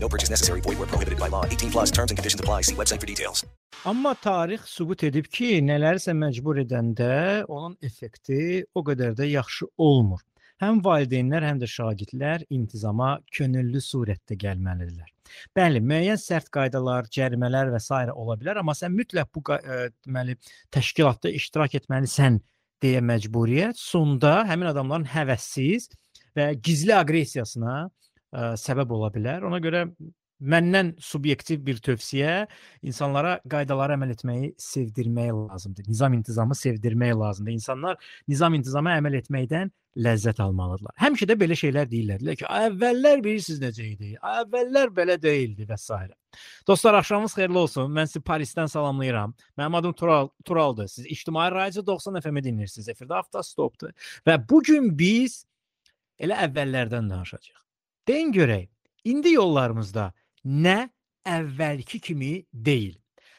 No purchase necessary. Void where prohibited by law. 18 plus terms and conditions apply. See website for details. Amma tarix sübut edib ki, nələrsə məcbur edəndə onun effekti o qədər də yaxşı olmur. Həm valideynlər, həm də şagirdlər intizama könüllü surətdə gəlməlidirlər. Bəli, müəyyən sərt qaydalar, cərimələr və s. ola bilər, amma sən mütləq bu ə, deməli təşkilatda iştirak etməlisən deyə məcburiyyət sonda həmin adamların həvəssiz və gizli aqressiyasına ə, səbəb ola bilər. Ona görə məndən subyektiv bir tövsiyə insanlara qaydalara əməl etməyi sevdirmək lazımdır. Nizam intizamı sevdirmək lazımdır. İnsanlar nizam intizama əməl etməkdən ləzzət almalıdırlar. Həmişə də belə şeylər deyirlər. Deyirlər ki, əvvəllər bilirsiniz necə idi? Əvvəllər belə deyildi və s. Dostlar, axşamınız xeyirli olsun. Mən sizi Parisdən salamlayıram. Mənim adım Tural Turaldır. Siz İctimai Radio 90 FM-i dinləyirsiniz. Efirdə hafta stopdur. Və bu gün biz elə əvvəllərdən danışacağıq. Deyin görək, indi yollarımızda nə əvvəlki kimi deyil.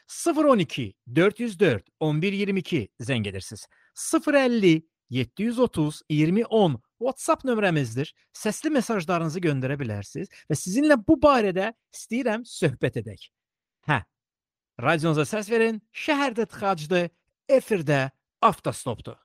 012 404 1122 zəng edirsiniz. 050 730 2010 WhatsApp nömrəmizdir. Səsli mesajlarınızı göndərə bilərsiniz və sizinlə bu barədə istəyirəm söhbət edək. Hə. Radionuza səs verin. Şəhərdə tıxacdır. Efirdə avtostopdur.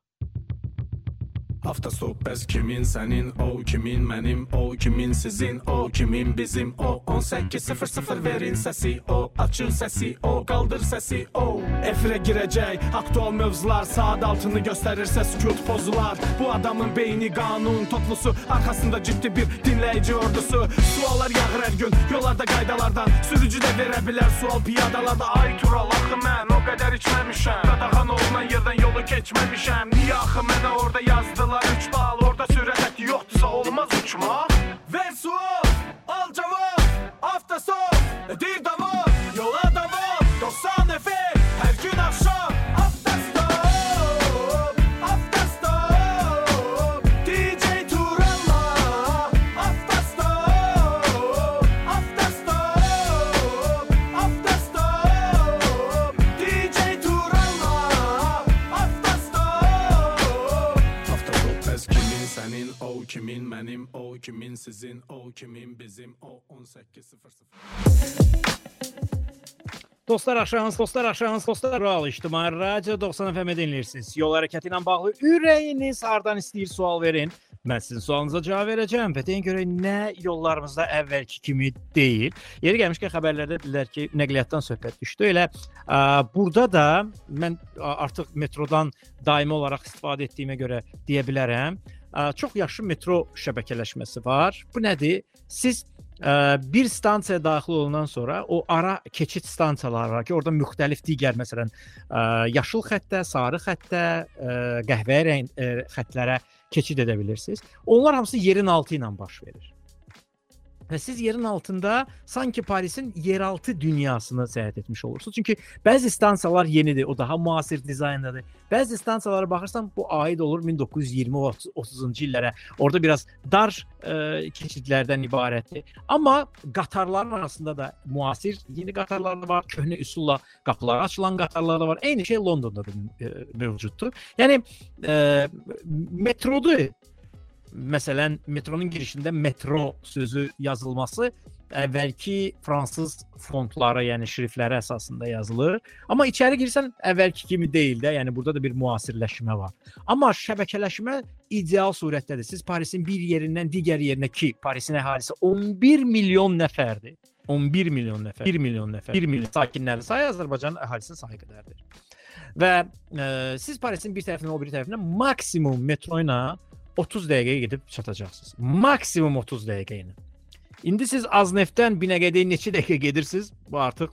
Hafta stop bəs kimin sənin o kimin mənim o kimin sizin o kimin bizim. O 1800 verin səsi o açın səsi o qaldır səsi o. Efirə girəcək aktual mövzular saat altını göstərirsə sükut pozular. Bu adamın beyni qanun toplusu arxasında ciddi bir dinləyici ordusu. Suallar yağır hər gün yollarda qaydalardan sürücü də verə bilər sual piyadalarda. Ay tural axı mən o qədər içməmişəm qadağan olunan yerdən yolu keçməmişəm niyə axı mənə orada yazdılar 3 bal orada sürət yoxdursa olmaz uçmaq Ver sual al cavab hafta son dir davam Dostlar axşamınız, dostlar axşamınız, dostlar Rural İctimai Radio 90 FM dinləyirsiniz. Yol hərəkəti ilə bağlı ürəyiniz hardan istəyir sual verin. Mən sizin sualınıza cavab verəcəm və deyin görək nə yollarımızda əvvəlki kimi deyil. Yeri gəlmişkən xəbərlərdə dedilər ki, nəqliyyatdan söhbət düşdü. Elə ə, burada da mən artıq metrodan daimi olaraq istifadə etdiyimə görə deyə bilərəm. Ə, çox yaxşı metro şəbəkələşməsi var. Bu nədir? Siz bir stansiyaya daxil olandan sonra o ara keçid stansiyaları var ki, orada müxtəlif digər məsələn yaşıl xəttə, sarı xəttə, qəhvəyi rəng ə, xəttlərə keçid edə bilirsiniz. Onlar hamısı yerin altı ilə baş verir. Və siz yerin altında sanki Parisin yeraltı dünyasını səyahət etmiş olursunuz. Çünki bəzi stansiyalar yenidir, o daha müasir dizayndadır. Bəzi stansiyalara baxırsan bu aid olur 1920-30-cu illərə. Orada biraz dar ə, keçidlərdən ibarətdir. Amma qatarların arasında da müasir yeni qatarlar da var, köhnə üsulla qapıları açılan qatarlar da var. Eyni şey Londonda da ə, mövcuddur. Yəni ə, metrodur məsələn metronun girişində metro sözü yazılması əvvəlki fransız fontları, yəni şriftləri əsasında yazılır. Amma içəri girsən əvvəlki kimi deyil də, yəni burada da bir müasirləşmə var. Amma şəbəkələşmə ideal surətdədir. Siz Parisin bir yerindən digər yerinə ki, Parisin əhalisi 11 milyon nəfərdir. 11 milyon nəfər, 1 milyon nəfər, 1 milyon sakinləri sayı Azərbaycanın əhalisinin sayı qədərdir. Və ə, siz Parisin bir tərəfindən o biri tərəfinə maksimum metro ilə 30 dəqiqəyə gedib çatacaqsınız. Maksimum 30 dəqiqə ilə. İndi siz Aznefdən Binəqədiyə neçə dəqiqə gedirsiniz? Bu artıq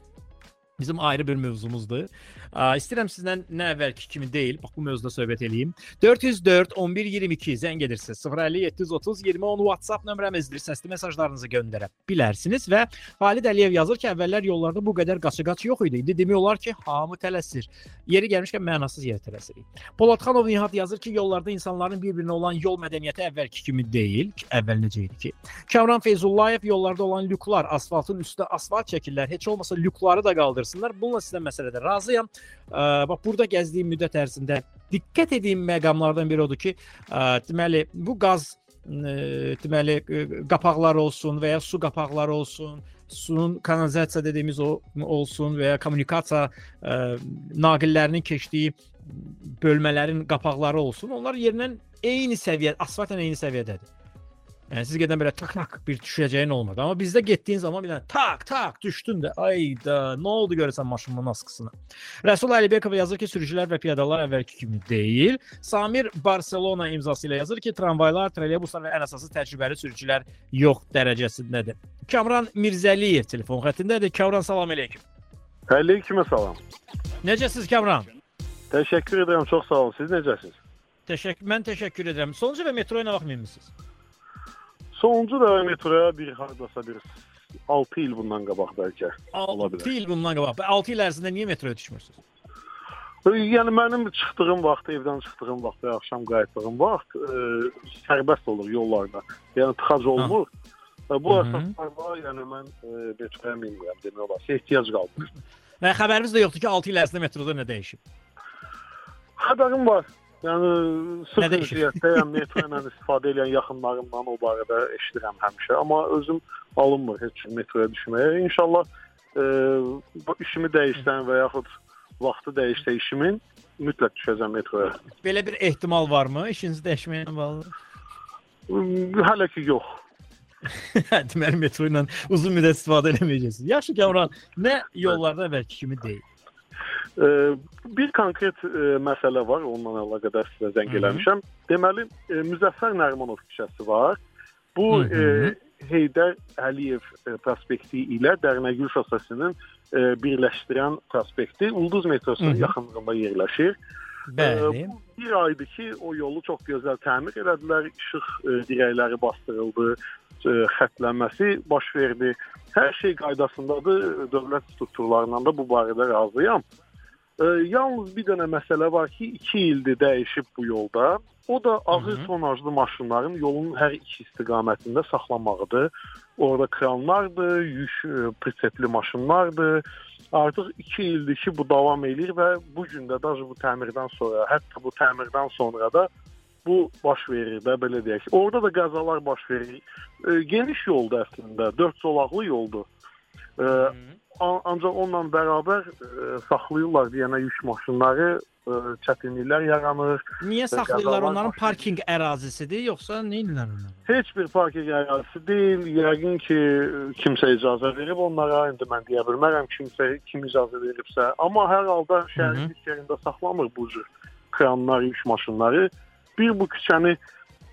bizim ayrı bir mövzumuzdur. İstəyirəm sizdən nə əvvəlki kimi deyil, bax bu mövzuda söhbət eləyim. 404 11 22 zəng edirsiniz. 050 730 20 10 WhatsApp nömrəmizdir. Səsli mesajlarınızı göndərə bilərsiniz və Xalid Əliyev yazır ki, əvvəllər yollarda bu qədər qaçı-qaç yox idi. İndi demək olar ki, hamı tələsir. Yeri gəlmişkən mənasız yerə tələsirik. Poladxanov Nihat yazır ki, yollarda insanların bir-birinə olan yol mədəniyyəti əvvəlki kimi deyil. Əvvəl necə idi ki? Kamran Feyzullayev yollarda olan lüklar, asfaltın üstə asfalt çəkirlər. Heç olmasa lükları da qaldırsınlar. Bununla sizə məsələdə razıyam. Ə, bax burada gəzdiyim müddət ərzində diqqət etdiyim məqamlardan biri odur ki, ə, deməli bu qaz ə, deməli ə, qapaqlar olsun və ya su qapaqları olsun, suyun kanalizasiya dediyimiz o olsun və ya kommunikasiya ə, naqillərinin keçdiyi bölmələrin qapaqları olsun. Onlar yerindən eyni səviyyə, asfaltla eyni səviyyədədir. Yəni siz gedən belə tak tak bir düşəcəyin olmadı. Amma bizdə getdiyin zaman bir dənə tak tak düşdün də. Ayda, nə oldu görəsən maşının askısına? Rəsul Əlibekov yazır ki, sürücülər və piyadalar əvvəlki kimi deyil. Samir Barselona imzası ilə yazır ki, tramvaylar, trolleybuslar və ən əsası təcrübəli sürücülər yox dərəcəsindədir. Kamran Mirzəliyev telefon xəttindədir. Kamran salam əleykum. Əleyküm salam. Necəsiz Kamran? Təşəkkür edirəm, çox sağ olun. Siz necəsiz? Təşəkkür, mən təşəkkür edirəm. Sonuncu və metroya nə vaxt minmisiniz? Sonuncu da metroya bir hardasa bir 6 il bundan qabaq bəlkə. 6 il bundan qabaq. 6 il ərzində niyə metroya düşmürsüz? Yəni mənim çıxdığım vaxt, evdən çıxdığım vaxt və axşam qayıtdığım vaxt ə, sərbəst olur yollarda. Yəni tıxac olmur. Ha. Bu əsaslarla yəni mən ə, metroya minmirəm demək olar. Ehtiyac qalmır. Və xəbərimiz də yoxdur ki, 6 il ərzində metroda nə dəyişib. Xəbərim var. Yəni sıx vəziyyətdəyəm, metro ilə istifadə edən yaxınlarımdan o barədə eşidirəm həmişə, amma özüm alınmır heç metroya düşməyə. İnşallah e, bu işimi dəyişsən və yaxud vaxtı dəyişsə işimin mütləq düşəcəm metroya. Belə bir ehtimal varmı işinizi dəyişməklə bağlı? Hələ ki yox. Deməli metro ilə uzun müddət istifadə etməyəcəksiniz. Yaxşı Kamran, nə yollarda əvvəlki kimi deyil. Bir konkret ə, məsələ var, onunla əlaqədar sizə zəng eləmişəm. Deməli, ə, Müzəffər Nərimanov küçəsi var. Bu ə, Heydər Əliyev prospekti ilə Dərnəgül şossesinin birləşdirən prospekti Ulduz metrosunun yaxınlığında yerləşir. Bəli. Bir aydır ki, o yolu çox gözəl təmir elədilər, işıq dirəkləri bastırıldı, ə, xəttləməsi baş verdi. Hər şey qaydasındadır. Dövlət strukturlarından da bu barədə razıyam. E, yalnız bir dənə məsələ var ki, 2 ildir dəyişib bu yolda. O da ağır tonajlı maşınların yolun hər iki istiqamətində saxlanmağıdır. Orada kranlardır, yük e, pritsepli maşınlardır. Artıq 2 ildir ki, bu davam eləyir və bu gün də daha bu təmirdən sonra, hətta bu təmirdən sonra da bu baş verir də belə deyək. Orada da qəzalar baş verir. E, geniş yoldur əslində, 4 zolaqlı yoldur. E, ancaq onunla bərabər ə, saxlayırlar deyənə yük maşınları ə, çətinliklər yaranır. Niyə saxlayırlar? Onların parking ərazisidir, yoxsa nə edirlər onlar? Heç bir parking ərazisi deyil. Yəqin ki, kimsə icazə verib onlara. İndi mən deyə bilmərəm kimsə kim icazə veribsə, amma hər halda şəhərin yerində saxlamır bu cür kranlar, yük maşınları. Bir bu küçəni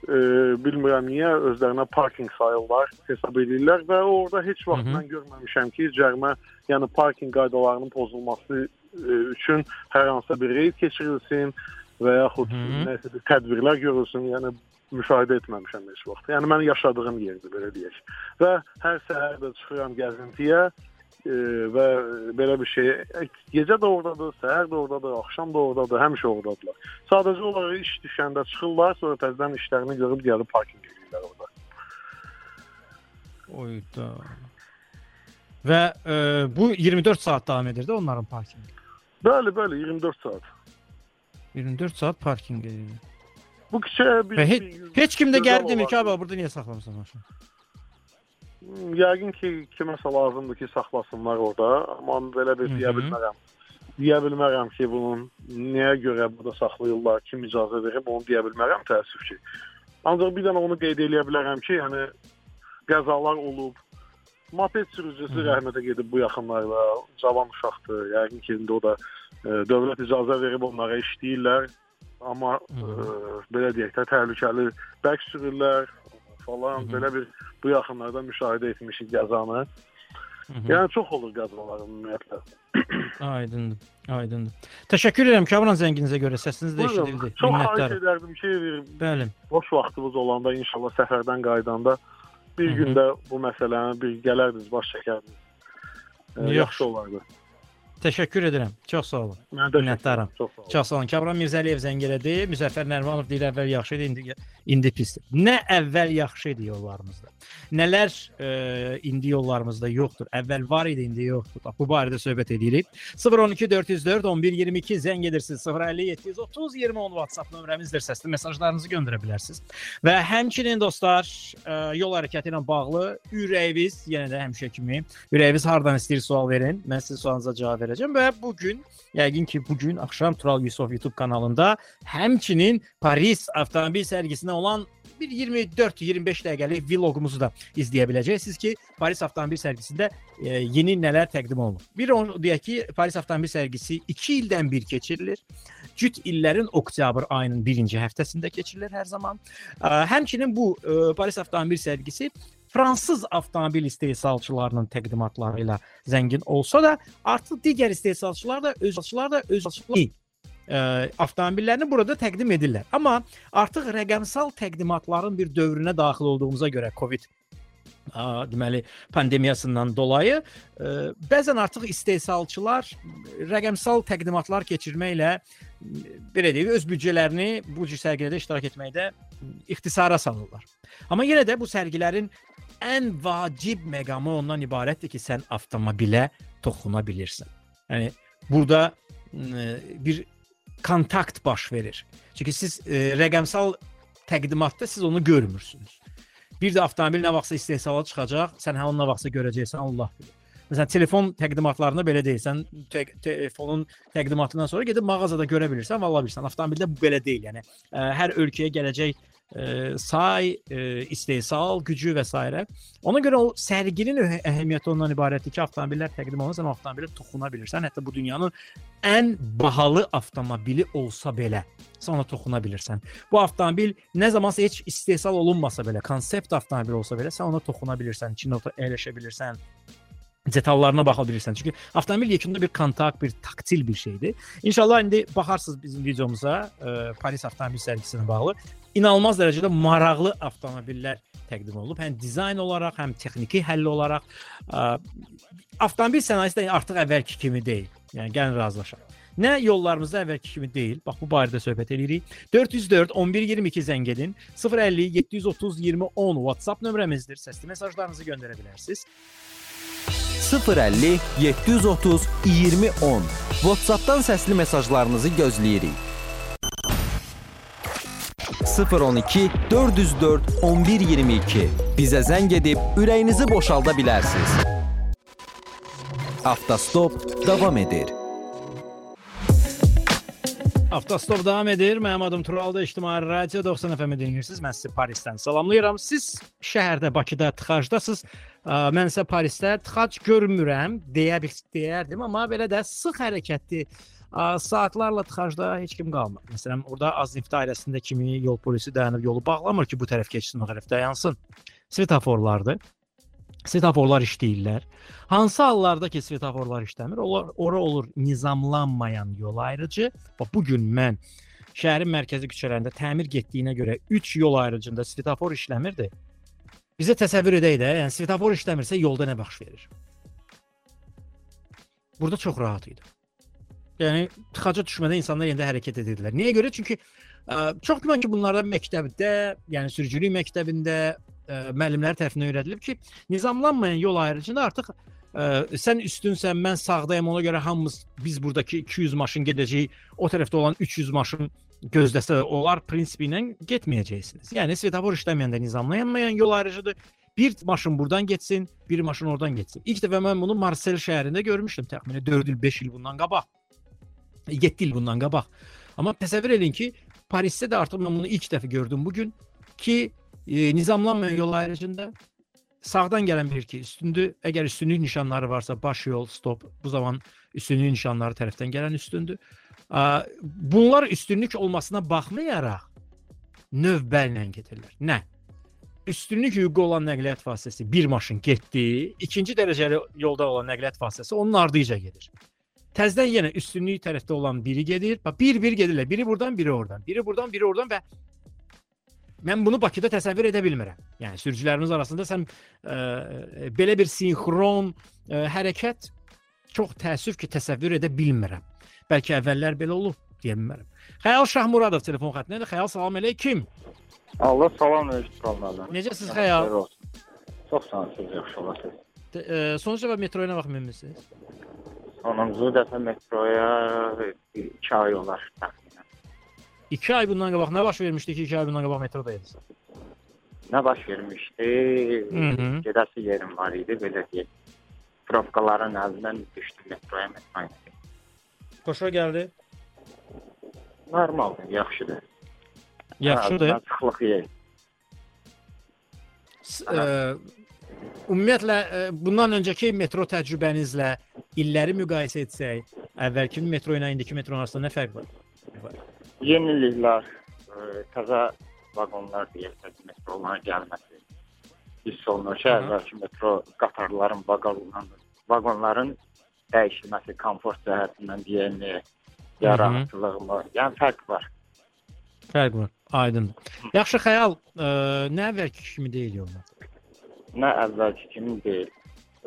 e, bilmirəm niyə özlərinə parking sayırlar, hesab edirlər və orada heç vaxt Hı -hı. mən görməmişəm ki, cərimə, yəni parking qaydalarının pozulması e, üçün hər hansısa bir reyd keçirilsin və yaxud Hı -hı. nəsə bir tədbirlər görülsün. Yəni müşahidə etməmişəm heç vaxt. Yəni mən yaşadığım yerdir belə deyək. Və hər səhər də çıxıram gəzintiyə e, və belə bir şey gecə də ordadır, səhər də ordadır, axşam da ordadır, həmişə ordadılar. Sadəcə olaraq iş düşəndə çıxırlar, sonra təzədən işlərini görüb gəlib parkinq edirlər orada. Oyda. Və e, bu 24 saat davam edir də onların parkinqi. Bəli, bəli, 24 saat. 24 saat parkinq edir. Bu küçəyə bir, heç, bir heç kim də gəlib demir ki, abi burada niyə saxlamısan maşını? Yəqin ki, kiməsə lazımdır ki, saxlasınlar orada, amma belə bir deyə bilmərəm. Deyə bilmərəm ki, bunun nəyə görə burada saxlayırlar, kim icazə verib, onu deyə bilmərəm təəssüf ki. Ancaq bir dənə onu qeyd eləyə bilərəm ki, yəni qəzalar olub. Moped sürücüsü rəhmətə gedib bu yaxınlarda, cavan uşaqdır. Yəqin ki, indi o da e, dövlət icazə verib onlara işləyirlər. Amma e, belə deyək də təhlükəli bərk sürürlər falan, Hı -hı. belə bir bu yaxınlarda müşahidə etmişik qəzanı. hı. Yəni çox olur qəzalar ümumiyyətlə. Aydındır. Aydındır. Təşəkkür edirəm Kamran zənginizə görə səsiniz də eşidildi. Çox xahiş edərdim ki, bir Bəli. boş vaxtımız olanda inşallah səfərdən qayıdanda bir Hı hı. gündə bu məsələni bir gələrdiniz, baş çəkərdiniz. Ee, yaxşı olardı. Təşəkkür edirəm. Çox sağ olun. Mən də Minnətdaram. Çox sağ olun. Çox sağ olun. Kamran Mirzəliyev zəng elədi. Müzəffər Nərmanov deyir əvvəl yaxşı idi, indi indi pisdir. Nə əvvəl yaxşı idi yollarımızda. Nələr e, indi yollarımızda yoxdur. Əvvəl var idi, indi yoxdur. Bax, bu barədə söhbət edirik. 012 404 11 22 zəng edirsiniz. 050 730 20 10 WhatsApp nömrəmizdir. Səsli mesajlarınızı göndərə bilərsiniz. Və həmçinin dostlar, e, yol hərəkəti ilə bağlı ürəyiniz, yenə də həmişə kimi ürəyiniz hardan istəyir sual verin. Mən sizin sualınıza cavab verəcəm və bu gün Yəqin ki, bu gün axşam Tural Yusuf YouTube kanalında həmçinin Paris avtomobil sərgisinə olan bir 24-25 dəqiqəlik vloqumuzu da izləyə biləcəksiniz ki, Paris avtomobil sərgisində e, yeni nələr təqdim olunur. Bir onu deyək ki, Paris avtomobil sərgisi 2 ildən bir keçirilir. Cüt illərin oktyabr ayının 1-ci həftəsində keçirilir hər zaman. E, həmçinin bu e, Paris avtomobil sərgisi fransız avtomobil istehsalçılarının təqdimatları ilə zəngin olsa da, artıq digər istehsalçılar da öz istehsalçılar da öz ə, avtomobillərini burada təqdim edirlər. Amma artıq rəqəmsal təqdimatların bir dövrünə daxil olduğumuza görə COVID ə, deməli pandemiyasından dolayı ə, bəzən artıq istehsalçılar rəqəmsal təqdimatlar keçirməklə belə deyək, öz büdcələrini bu cür sərgilərdə iştirak etməkdə ixtisara salırlar. Amma yenə də bu sərgilərin ən vacib məqamı ondan ibarətdir ki, sən avtomobilə toxuna bilirsən. Yəni burada ə, bir kontakt baş verir. Çünki siz e, rəqəmsal təqdimatda siz onu görmürsünüz. Bir də avtomobil nə vaxtsa istehsala çıxacaq, sən hə onu nə vaxtsa görəcəksən, Allah bilir. Məsələn, telefon təqdimatlarında belə deyirsən, te telefonun təqdimatından sonra gedib mağazada görə bilirsən, vallahi bilirsən. Avtomobildə bu belə deyil. Yəni ə, hər ölkəyə gələcək ə, say, ə, istehsal gücü və s. Ona görə o sərginin əhəmiyyəti ondan ibarətdir ki, avtomobillər təqdim olunsa, sən o avtomobilə toxuna bilirsən. Hətta bu dünyanın ən bahalı avtomobili olsa belə sən ona toxuna bilirsən. Bu avtomobil nə zamansa heç istehsal olunmasa belə, konsept avtomobil olsa belə sən ona toxuna bilirsən, içində əyləşə bilirsən detallarına baxa bilirsən. Çünki avtomobil yekunda bir kontakt, bir taktil bir şeydir. İnşallah indi baxarsınız bizim videomuza, ə, Paris avtomobil sərgisinə bağlı inanılmaz dərəcədə maraqlı avtomobillər təqdim olunub. Həm dizayn olaraq, həm texniki həll olaraq ə, avtomobil sənayesi də artıq əvvəlki kimi deyil. Yəni gəlin razılaşaq. Nə yollarımızda əvvəlki kimi deyil. Bax bu barədə söhbət edirik. 404 11 22 zəng edin. 050 730 20 10 WhatsApp nömrəmizdir. Səsli mesajlarınızı göndərə bilərsiniz. 050 730 20 10. WhatsApp-dan səsli mesajlarınızı gözləyirik. 012 404 11 22. Bizə zəng edib ürəyinizi boşalda bilərsiniz. Avtostop davam edir. Avtostop davam edir. Mənim adım Turalda İctimai Radio 90 FM dinləyirsiniz. Mən sizi Parisdən salamlayıram. Siz şəhərdə Bakıda tıxacdasınız. Mən isə Parisdə tıxac görmürəm deyə deyərdim, amma belə də sıx hərəkətli saatlarla tıxacda heç kim qalmır. Məsələn, orada Azneft dairəsində kimi yol polisi dayanıb yolu bağlamır ki, bu tərəf keçsin, o tərəf dayansın. Svetoforlardır. Svetoforlar işləyirlər. Hansı hallarda ki, svetoforlar işləmir, onlar ora olur nizamlanmayan yol ayrıcı. Bax bu gün mən şəhərin mərkəzi küçələrində təmir getdiyinə görə 3 yol ayrıcında svetofor işləmirdi. Bizə təsəvvür edək də, yəni svetofor işləmirsə yolda nə baş verir? Burada çox rahat idi. Yəni tıxaca düşmədən insanlar yenə də hərəkət edirdilər. Niyə görə? Çünki ə, çox güman ki, bunlarda məktəbdə, yəni sürücülük məktəbində ə, müəllimlər tərəfindən öyrədilib ki, nizamlanmayan yol ayrıcında artıq ə, sən üstünsən, mən sağdayam, ona görə hamımız biz burdakı 200 maşın gedəcəyik, o tərəfdə olan 300 maşın gözləsə, onlar prinsipi ilə getməyəcəksiniz. Yəni svetofor işləməyəndə nizamlanmayan yol ayrıcıdır. Bir maşın buradan getsin, bir maşın oradan getsin. İlk dəfə mən bunu Marsel şəhərində görmüşdüm təxminən 4 il, 5 il bundan qabaq. 7 il bundan qabaq. Amma təsəvvür edin ki, Parisdə də artıq mən bunu ilk dəfə gördüm bu gün ki, e, nizamlanmayan yol ayrıcında sağdan gələn bir ki, üstündür. Əgər üstünlük nişanları varsa baş yol, stop. Bu zaman üstünlük nişanları tərəfdən gələn üstündür. Bunlar üstünlük olmasına baxmayaraq növbə ilə gedirlər. Nə? üstünlük hüququ olan nəqliyyat vasitəsi bir maşın getdi, ikinci dərəcəli yolda olan nəqliyyat vasitəsi onun ardıca gedir. Təzədən yenə üstünlük tərəfdə olan biri gedir. Bax bir-bir gedirlər. Biri buradan, biri oradan. Biri buradan, biri oradan və mən bunu Bakıda təsəvvür edə bilmirəm. Yəni sürücülərimiz arasında sən ə, belə bir sinxron ə, hərəkət çox təəssüf ki, təsəvvür edə bilmirəm. Bəlkə əvvəllər belə olub, deyə bilmərəm. Xəyal Şahmuradov telefon xəttindədir. Xəyal salam əleykum. Allah salam eşitdirəm. Necəsiz Xəyal? Çox sağ olun, yaxşı olasınız. T- ə, Son dəfə metroya nə vaxt minmisiniz? Sonuncu dəfə metroya 2 ay olar təxminən. 2 ay bundan qabaq nə baş vermişdi ki, 2 ay bundan qabaq metrodaydınız? Nə baş vermişdi? Hı hı. Gedəsi yerim var idi, belə deyək. Provkaların əlindən düşdüm metroya metroya. Xoşa gəldi. Normaldır, yaxşıdır. Yaxşıdır. Hə, Sıxlıq. S- ə, Ümumiyyətlə ə, bundan öncəki metro təcrübənizlə illəri müqayisə etsək, əvvəlki metro ilə indiki metro arasında nə fərq var? Yeniliklər, ə, təzə vaqonlar deyək, metroların gəlməsi. Hiss olunur ki, əvvəlki metro qatarların, vaqonların, vaqonların dəyişilməsi, komfort cəhətindən deyəmi, yarahatlığımı, yəni fərq var. Fərq var. Aydın. Yaxşı xəyal, ə, nə əvvəlki kimi deyil yollar. Nə əvvəlki kimi deyil.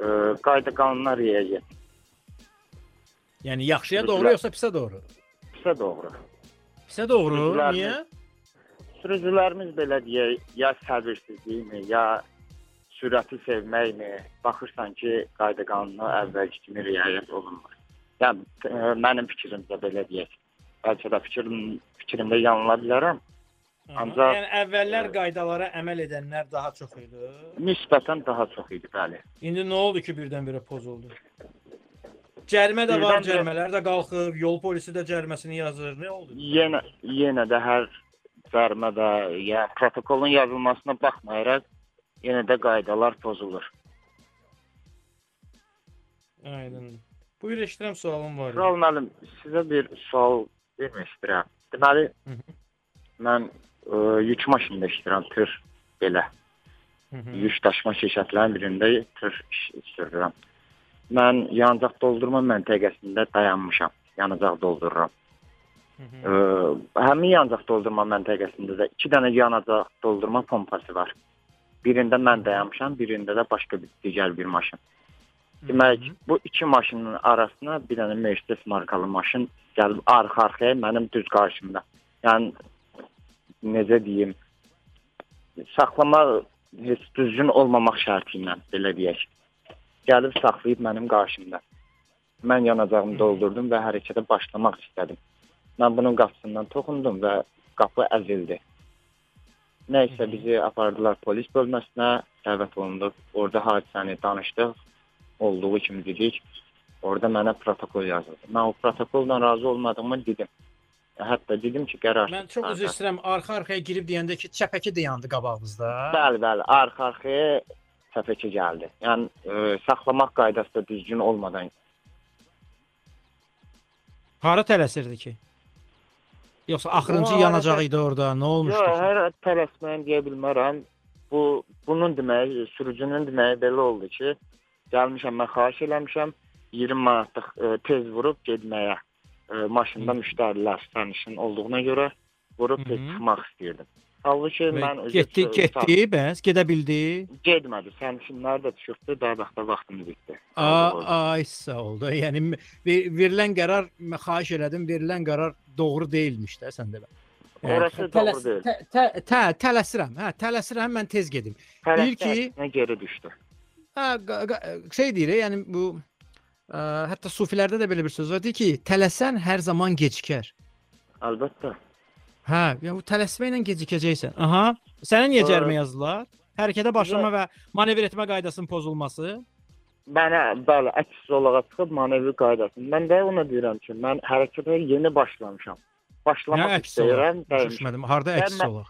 Ə, qayda qanunlar riayət Yəni yaxşıya doğru yoxsa pisə doğru? etsə doğru. Pisə doğru. Sürücülər- Niyə? Sürücülərimiz belə deyək, ya səbirsizlikmi, ya sürəti sevməkmi, baxırsan ki, qayda qanuna əvvəlki kimi riayət olunmur. Yəni ə, mənim fikrimcə belə deyək. Bəlkə də fikrim fikrimdə yanıla bilərəm. Ancaq- yəni əvvəllər qaydalara əməl edənlər daha çox idi. Nisbətən daha çox idi, bəli. İndi nə oldu ki, birdən-birə pozuldu? Cərimə də var, cərimələr də qalxıb, yol polisi də cəriməsini yazır. Nə oldu? Yenə yenə də hər cərimədə, yəni protokolun yazılmasına baxmayaraq yenə də qaydalar pozulur. Aydın. Buyur eşidirəm sualım var. Kral müəllim, sizə bir sual vermək istəyirəm. Deməli, Hı hı. mən ə, yük maşınında işləyirəm, tır belə. Hı -hı. Yük daşıma şirkətlərinin birində tır iş- işləyirəm. Mən yanacaq doldurma məntəqəsində dayanmışam. Yanacaq doldururam. Hı hı. Ə, həmin yanacaq doldurma məntəqəsində də 2 dənə yanacaq doldurma pompası var. Birində mən dayanmışam, birində də başqa bir digər bir maşın. Demək, bu iki maşının arasına bir dənə Mercedes markalı maşın gəlib arxa-arxaya mənim düz qarşımda. Yəni necə deyim, saxlama heç düzgün olmamaq şərti ilə belə deyək. Gəlib saxlayıb mənim qarşımda. Mən yanacağımı doldurdum və hərəkətə başlamaq istədim. Mən bunun qapısından toxundum və qapı əzildi. Nəysə bizi apardılar polis bölməsinə, dəvət olunduq. Orada hadisəni danışdıq. Olduğu kimi dedik. Orada mənə protokol yazıldı. Mən o protokolla razı olmadığımı dedim. Hətta dedim ki, qərar. Mən çox üzr istəyirəm. Arxa-arxaya girib deyəndə ki, çəpəki dayandı qabağınızda. Bəli, bəli, arxa-arxaya səfəkə gəldi. Yəni ə, saxlamaq qaydası da düzgün olmadan Hara tələsirdi ki? Yoxsa axırıncı O yanacaq idi orada. Nə olmuşdu? Yox, hər tələsməyən deyə bilmərəm. Bu bunun deməyi, sürücünün deməyi belə oldu ki, gəlmişəm mən xahiş eləmişəm 20 manatlıq ə, tez vurub getməyə. Ə, maşında müştərilər sərnişin olduğuna görə vurub tez çıxmaq istəyirdim. Halbuki Və mən getdi, getdi, bəs gedə bildi. Getmədi. Sərnişinlər də daha vaxtda vaxtımız bitdi. A, ay sağ oldu. Yəni ver- verilən qərar xahiş elədim, verilən qərar doğru deyilmiş də sən demə. Yəni, Orası doğru deyil. Tə, tə, tə, tələsirəm. Hə, tələsirəm, mən tez gedim. Deyir ki- Tələsdə geri düşdü. Hə, şey deyir, yəni bu ə, hətta sufilərdə də belə bir söz var, deyir ki, tələsən hər zaman gecikər. Əlbəttə. Hə, yəni bu tələsməklə gecikəcəksən. Aha. Sənə niyə cərimə yazdılar? Hərəkətə başlama və manevr etmə qaydasının pozulması. Mənə bəli, əks olarak çıxıb manevri qaydasını. Mən də ona deyirəm ki, mən hərəkətə yeni başlamışam. Nə Başlamaq olar? istəyirəm. Düşmədim. Harda əks olar?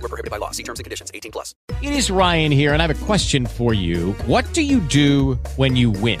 Void were prohibited by law. See terms and conditions. 18 plus. It is Ryan here, and I have a question for you. What do you do when you win?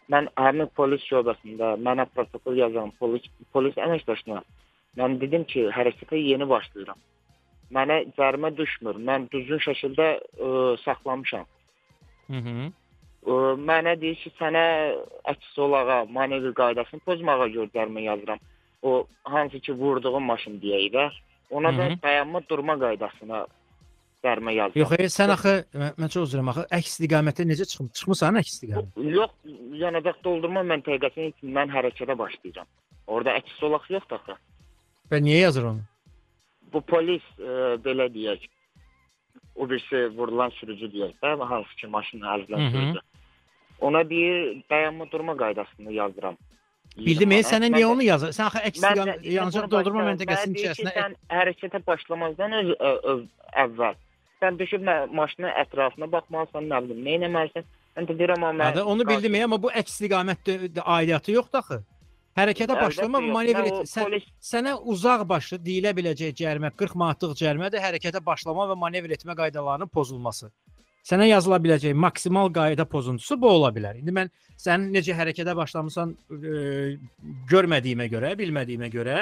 Mən həmin polis şöbəsində mənə protokol yazan polis polis əməkdaşına mən dedim ki, hərəkətə yeni başlayıram. Mənə cərimə düşmür. Mən düzgün şəkildə ə, saxlamışam. Hı -hı. Ə, mənə deyir ki, sənə əks olağa manevr qaydasını pozmağa görə cərimə yazıram. O hansı ki vurduğum maşın deyək də, ona da Hı -hı. dayanma durma qaydasına cərimə yazıram. Yox, e, sən axı mən, mən çox üzrəm axı əks istiqamətə necə çıxım? Çıxmısan əks istiqamət. Yox, yanacaq doldurma məntəqəsinin üçün mən hərəkətə başlayacağam. Orada əks solaq yoxdur axı. Və niyə yazır onu? Bu polis e, belə deyək. O birisi vurulan sürücü deyək də, hansı ki maşını əzilən sürücü. Ona deyir dayanma durma qaydasını yazıram. Bildim, e, Manat. sənə Mən niyə onu yazır? Sən axı əks Mən işte yanacaq doldurma məntəqəsinin içərisinə Sən hərəkətə başlamazdan öz, ö, ö, əvvəl sən düşüb maşının ətrafına baxmalısan, nə bilim, nə etməlisən? Mən də deyirəm amma Hə də onu bildim, amma bu əks istiqamət aidiyyatı yoxdur axı. Hərəkətə başlama manevr Mən et. Sən polis- sənə uzaq başlı deyilə biləcək cərimə 40 manatlıq cərimədir hərəkətə başlama və manevr etmə qaydalarının pozulması. Sənə yazıla biləcək maksimal qayda pozuntusu bu ola bilər. İndi mən sənin necə hərəkətə başlamısan e, görmədiyimə görə, bilmədiyimə görə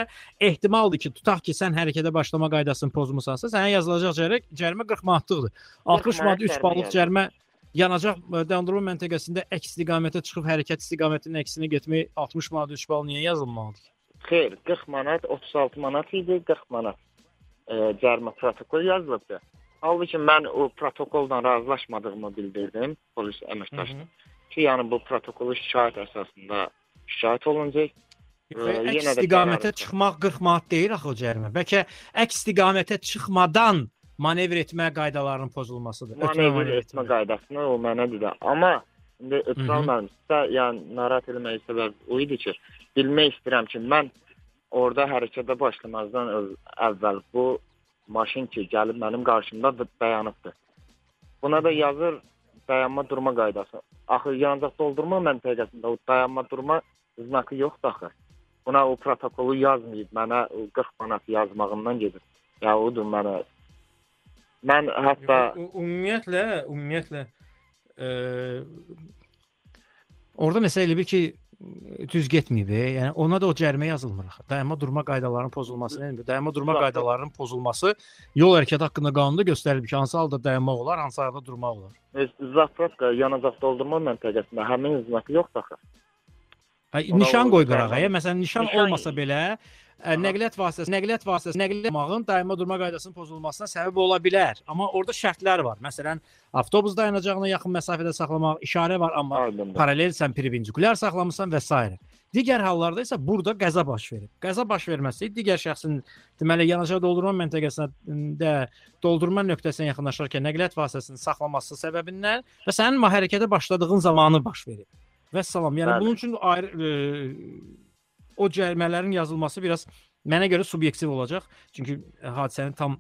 ehtimaldır ki, tutaq ki, sən hərəkətə başlama qaydasını pozmusansa, sənə yazılacaq cərimə, cərimə 40 manatlıqdır. 60 manat 3 cərimə ballıq yazılır. cərimə yanacaq e, dayandırma məntəqəsində əks istiqamətə çıxıb hərəkət istiqamətinin əksinə getmək 60 manat 3 bal niyə yazılmalıdır? Xeyr, 40 manat, 36 manat idi, 40 manat e, cərimə protokol yazılıbdı. Halbuki mən o protokolla razılaşmadığımı bildirdim polis əməkdaşına. Ki, yəni bu protokolu şikayət əsasında şikayət olunacaq. Əks də istiqamətə çıxmaq 40 manat deyil axı o cərimə. Bəlkə əks istiqamətə çıxmadan manevr etmə qaydalarının pozulmasıdır. Manevr etmə qaydasını o mənə dedi. Amma indi hı. mənim sizə yəni narahat eləməyə səbəb o idi ki, bilmək istəyirəm ki, mən orada hərəkətə başlamazdan əvvəl bu maşın ki, gəlib mənim qarşımda da- dayanıbdı. Buna da yazır dayanma durma qaydası. Axı yanacaq doldurma məntəqəsində o dayanma durma znakı yoxdur axı. Buna o protokolu yazmayıb, mənə o 40 manat yazmağından gedir. Ya odur mənə Mən hətta Ümumiyyətlə, ümumiyyətlə e, orada məsələ elə bil ki düz getməyib. e. Yəni ona da o cərimə yazılmır axı. Dayanma durma qaydalarının pozulması nə demək? Dayanma durma qaydalarının pozulması yol hərəkəti haqqında qanunda göstərilib ki, hansı halda dayanmaq olar, hansı halda durmaq olar. Öz zapravka yanacaq doldurma məntəqəsində həmin znakı yoxdur axı. Hə, nişan qoy qırağa. Məsələn, nişan Nişan- olmasa belə nəqliyyat vasitəsi, nəqliyyat vasitəsi, nəqliyyatmağın daima durma qaydasının pozulmasına səbəb ola bilər. Amma orada şərtlər var. Məsələn, avtobus dayanacağına yaxın məsafədə saxlamaq, işarə var, amma paralelsən, perpendikulyar saxlamısan və s. Digər hallarda isə burada qəza baş verib. Qəza baş verməsi digər şəxsin deməli yanacaq doldurma məntəqəsində doldurma nöqtəsinə yaxınlaşarkən nəqliyyat vasitəsini saxlaması səbəbindən və sənin hərəkətə başladığın zamanı baş verib. Və salam. Yəni Bəli. bunun üçün ayrı e, o cərimələrin yazılması biraz mənə görə subyektiv olacaq. Çünki hadisəni tam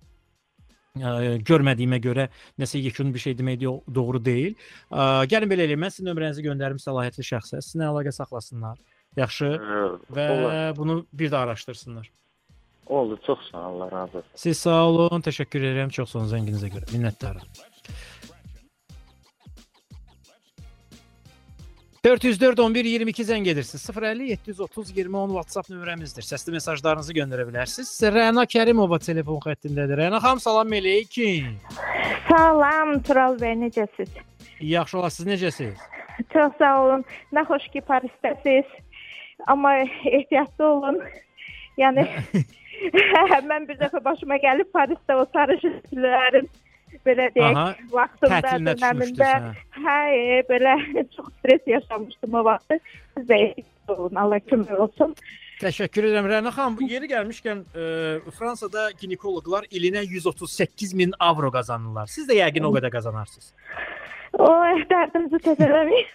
ə, görmədiyimə görə nəsə yekun bir şey demək do- doğru deyil. Ə, gəlin belə eləyim. Mən sizin nömrənizi göndərim səlahiyyətli şəxsə. Sizinlə əlaqə saxlasınlar. Yaxşı Ə, və olar. bunu bir də araşdırsınlar. Oldu, çox sağ ol, Allah razı olsun. Siz sağ olun, təşəkkür edirəm çox sağ olun zənginizə görə. Minnətdaram. 404 11 22 zəng edirsiniz. 050 730 20 10 WhatsApp nömrəmizdir. Səsli mesajlarınızı göndərə bilərsiniz. Rəna Kərimova telefon xəttindədir. Rəna xanım salam eləykin. Salam Tural bəy, necəsiz? Yaxşı ola siz necəsiz? Çox sağ olun. Nə xoş ki Parisdəsiz. Amma ehtiyatlı olun. Yəni mən bir dəfə başıma gəlib Parisdə o sarı şişlərin belə deyək, Aha, vaxtında düşmüşdünüz, hə, e, belə çox stres yaşamışdım o vaxtı. Siz də ehtiyatlı olun. Allah kömək olsun. Təşəkkür edirəm Rəna xanım. Yeri gəlmişkən e, Fransada ginekoloqlar ilinə 138 min avro qazanırlar. Siz də yəqin o qədər qazanarsınız. Oy, dərdimizi tezələmək.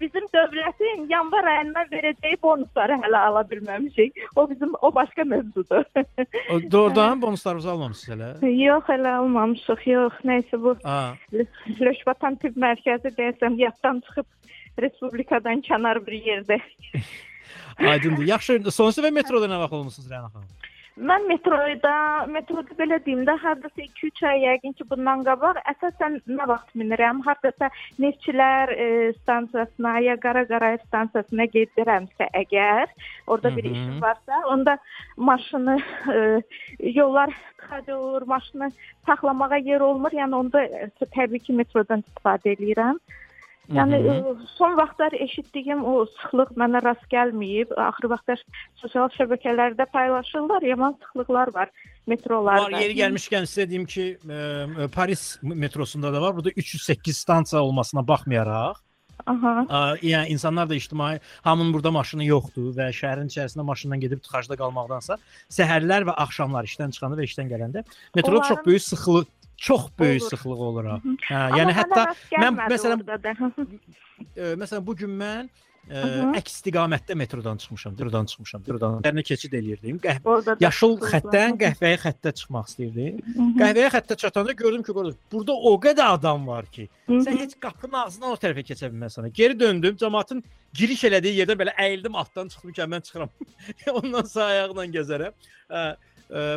bizim dövlətin yanvar ayından verəcəyi bonusları hələ ala bilməmişik. O bizim o başqa mövzudur. O, Doğrudan bonuslarınızı almamısınız hələ? yox, hələ almamışıq. Yox, nəysə bu. Löşbatan tibb mərkəzi deyəsəm yaddan çıxıb respublikadan kənar bir yerdə. Aydındır. Yaxşı. Sonrası və metroda nə vaxt olmusunuz Rəna xanım? Mən metroda, metroda belə deyim də, hardasa 2-3 ay yəqin ki, bundan qabaq əsasən nə vaxt minirəm? Hardasa Neftçilər e, stansiyasına ya Qara Qarayev stansiyasına gedirəmsə əgər, orada bir Hı hı. işim varsa, onda maşını e, yollar tıxac olur, maşını saxlamağa yer olmur. Yəni onda təbii ki, metrodan istifadə edirəm. Yəni Mhm. ə, son vaxtlar eşitdiyim o sıxlıq mənə rast gəlməyib. Axır vaxtlar sosial şəbəkələrdə paylaşırlar, yaman sıxlıqlar var metrolarda. Var yeri gəlmişkən sizə deyim ki, e, e, Paris metrosunda da var. Burada 308 stansiya olmasına baxmayaraq, Aha. a, yəni insanlar da ictimai hamının burada maşını yoxdur və şəhərin içərisində maşınla gedib tıxacda qalmaqdansa, səhərlər və axşamlar işdən çıxanda və işdən gələndə metroda çox Onların- böyük sıxlıq çox böyük Olur. sıxlıq olur. ha. Hə, yəni hətta mən məsələn e, məsələn bu gün mən e, Mhm. əks istiqamətdə metrodan çıxmışam, metrodan çıxmışam, metrodan. Dərinə keçid eləyirdim. Qəhv yaşıl xəttdən qəhvəyi xəttə çıxmaq istəyirdim. Mhm. Qəhvəyi xəttə çatanda gördüm ki, qorxu- burada o qədər adam var ki, sən heç qapının ağzından o tərəfə keçə bilməsən. Geri döndüm, cəmaatın giriş elədiyi yerdən belə əyildim, altdan çıxdım ki, mən çıxıram. Ondan sonra ayaqla gəzərəm.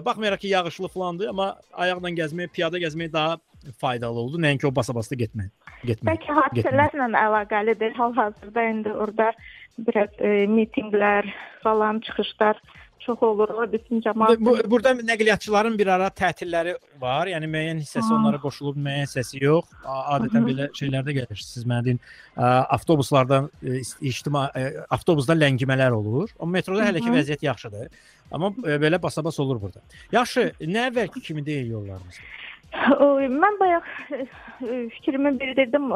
Baxmayaraq ki, yağışlı falandır, amma ayaqla gəzmək, piyada gəzmək daha faydalı oldu, nəinki o basa-basa getmək. Getmək. Bəlkə hadisələrlə əlaqəlidir. Hal-hazırda indi orada biraz e, mitinqlər falan, çıxışlar çox olur. Bütün cəmaət Bu, burada nəqliyyatçıların bir ara tətilləri var. Yəni müəyyən hissəsi Ah. onlara qoşulub, müəyyən hissəsi yox. Adətən Mhm. belə şeylərdə gəlirsiniz. Mən deyim, ə, avtobuslardan ə, ist- ictimai ə, avtobusda ləngimələr olur. Amma metroda hələ ki vəziyyət yaxşıdır. Amma ə, belə basa-bas olur burada. Yaxşı, nə əvvəlki kimi deyil yollarımız. Mən bayaq fikrimi bildirdim,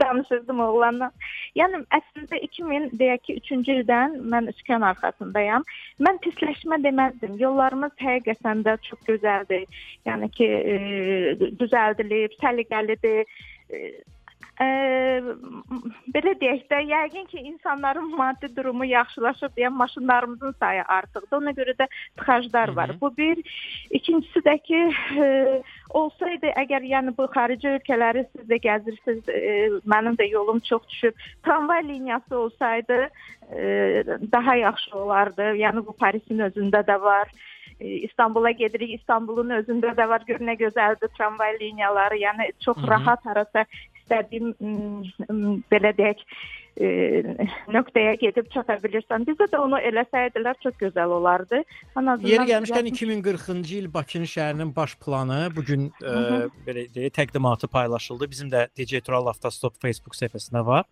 danışırdım oğlanla. Yəni əslində 2000 deyək ki, 3-cü ildən mən sükan arxasındayam. Mən pisləşmə deməzdim. Yollarımız həqiqətən də çox gözəldir. Yəni ki, e, düzəldilib, səliqəlidir. E, e, belə deyək də, yəqin ki, insanların maddi durumu yaxşılaşıb deyə maşınlarımızın sayı artıqdır. Ona görə də tıxaclar var. Bu bir. İkincisi də ki, e, olsaydı əgər yəni bu xarici ölkələri siz də gəzirsiniz, e, mənim də yolum çox düşüb. Tramvay liniyası olsaydı e, daha yaxşı olardı. Yəni bu Parisin özündə də var. İstanbula gedirik, İstanbulun özündə də var. Gör nə gözəldir tramvay liniyaları. Yəni çox Mhm. rahat harasa istədiyim belə deyək e, nöqtəyə gedib çata bilirsən. Bizdə də onu eləsəydilər çox gözəl olardı. Ən azından Yeri gəlmişkən bizə- 2040-cı il Bakının şəhərinin baş planı bu gün ə, Mhm. belə deyək təqdimatı paylaşıldı. Bizim də DJ Tural Avtostop Facebook səhifəsində var.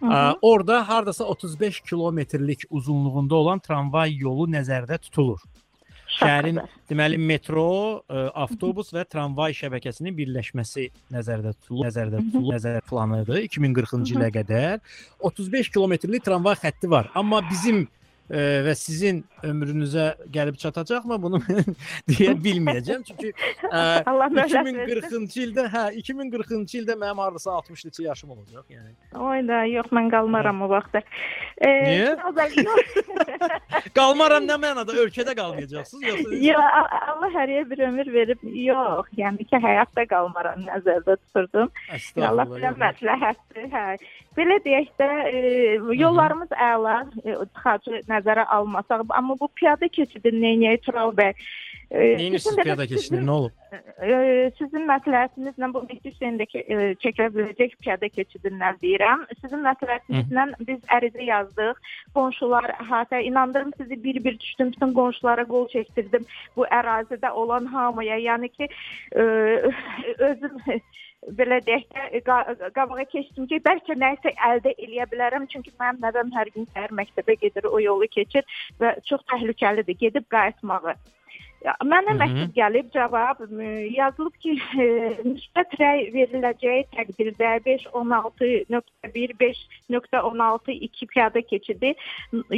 Mhm. Ə, orada hardasa 35 kilometrlik uzunluğunda olan tramvay yolu nəzərdə tutulur. Şəhərin deməli metro, ə, avtobus və tramvay şəbəkəsinin birləşməsi nəzərdə tutulur. Nəzərdə tutulur. Nəzər planıdır 2040-cı ilə qədər. 35 kilometrlik tramvay xətti var. Amma bizim ə, və sizin ömrünüzə gəlib çatacaqmı bunu mən deyə bilməyəcəm. Çünki möhlət 2040-cı ildə, hə, 2040-cı ildə mənim hardasa 60 neçə yaşım olacaq, yəni. Oy da, yox mən qalmaram o vaxtda. E, Niyə? Yox. Qalmaram nə mənada? Ölkədə qalmayacaqsınız yoxsa? Ya Allah həriyə bir ömür verib, yox, yəni ki, həyatda qalmaram nəzərdə tuturdum. Allah bilə yox. məsləhətdir, hə. Belə deyək də, e, yollarımız əla, e, tıxacı nəzərə almasaq, amma bu piyada keçidi Neynəyə Tural bəy e, də- piyada keçidi? sizin- Nə olub? e, sizin məsləhətinizlə bu Mehdi Hüseyndəki e, çəkilə biləcək piyada keçidindən deyirəm. Sizin məsləhətinizlə biz ərizə yazdıq. Qonşular əhatə inandırım sizi bir-bir düşdüm, bütün qonşulara qol çəkdirdim bu ərazidə olan hamıya. Yəni ki, e, özüm belə deyək də e, qa- qabağa keçdim ki, bəlkə nəsə əldə eləyə bilərəm, çünki mənim nəvəm hər gün səhər məktəbə gedir, o yolu keçir və çox təhlükəlidir gedib qayıtmağı. Mənə məktub gəlib, cavab yazılıb ki, e, müsbət rəy veriləcəyi təqdirdə 516.1 5.16.2 piyada keçidi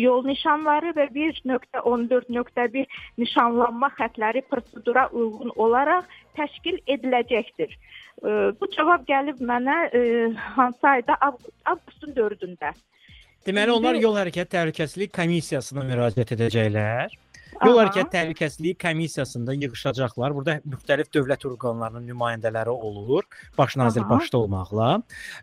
yol nişanları və 1.14.1 nişanlanma xətləri prosedura uyğun olaraq təşkil ediləcəkdir. E, Bu cavab gəlib mənə e, hansı ayda avqust, avqustun 4-ündə. Deməli onlar yol hərəkət təhlükəsizlik komissiyasına müraciət edəcəklər. Yol hərəkət təhlükəsizlik komissiyasında yığılacaqlar. Burada müxtəlif dövlət orqanlarının nümayəndələri olur, baş nazir Aha. başda olmaqla.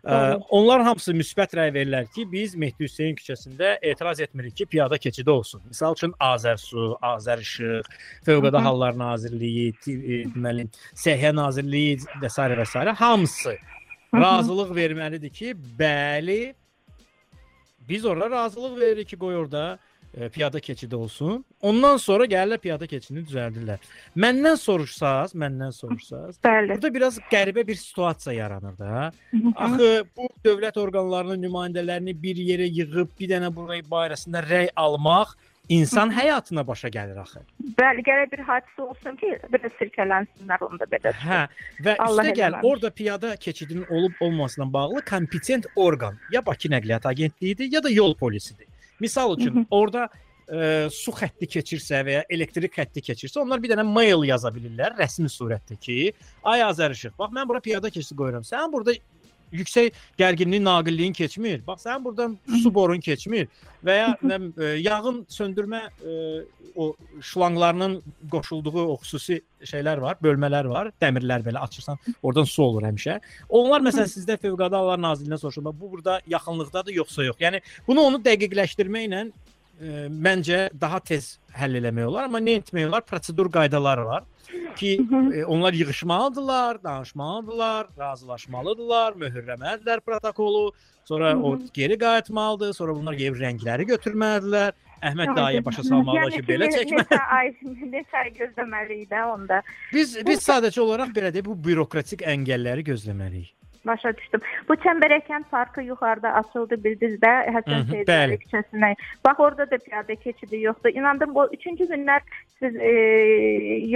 Ə, onlar hamısı müsbət rəy verirlər ki, biz Mehdi Hüseyn küçəsində etiraz etmirik ki, piyada keçidi olsun. Məsəl üçün Azərsu, Azərişıq, Fövqəladə. Hallar Nazirliyi, e, deməli, Səhiyyə Nazirliyi və s. və s. hamısı razılıq verməlidir ki, bəli, biz orada razılıq veririk ki, qoy orada e, piyada keçidi olsun. Ondan sonra gəlirlər piyada keçidini düzəldirlər. Məndən soruşsaz, məndən soruşsaz, Bəli. burada biraz qəribə bir situasiya yaranır da. Axı bu dövlət orqanlarının nümayəndələrini bir yerə yığıb bir dənə burayı barəsində rəy almaq insan həyatına başa gəlir axı. Bəli, gərək bir hadisə olsun ki, belə sirkələnsinlər onda belə. Hə, və Allah üstə gəl, orada piyada keçidinin olub olmamasına bağlı kompetent orqan ya Bakı Nəqliyyat Agentliyidir, ya da yol polisidir. Misal üçün, Hı hı. orada e, su xətti keçirsə və ya elektrik xətti keçirsə, onlar bir dənə mail yaza bilirlər rəsmi surətdə ki, ay Azərişıq, bax mən bura piyada keçidi qoyuram. Sən burada yüksək gərginlik naqilliyin keçmir. Bax sənin buradan su borun keçmir və ya nə e, yanğın söndürmə e, o şlanqlarının qoşulduğu o xüsusi şeylər var, bölmələr var, dəmirlər belə açırsan, oradan su olur həmişə. Onlar məsələn sizdə Fövqəladə Hallar Nazirliyinə soruşurlar, bu burada yaxınlıqdadır yoxsa yox. Yəni bunu onu dəqiqləşdirməklə e, məncə daha tez həll eləmək olar, amma nə etmək olar? Prosedur qaydalar var ki, e, onlar yığışmalıdırlar, danışmalıdırlar, razılaşmalıdırlar, möhürləməlidirlər protokolu, sonra Hı o hı. geri qayıtmalıdır, sonra bunlar gəlib rəngləri götürməlidirlər. Əhməd dayıya başa salmalılar ki, Yəni belə ne- çəkmə. Neçə ay, neçə ay gözləməliyik də onda. Biz biz sadəcə olaraq belə deyək, bu bürokratik əngəlləri gözləməliyik. Başa düşdüm. Bu Çəmbərəkən parkı yuxarıda açıldı bildiniz də Həsən Seyid bəli. küçəsinə. Bax orada da piyada keçidi yoxdur. İnandım bu 3-cü günlər siz e,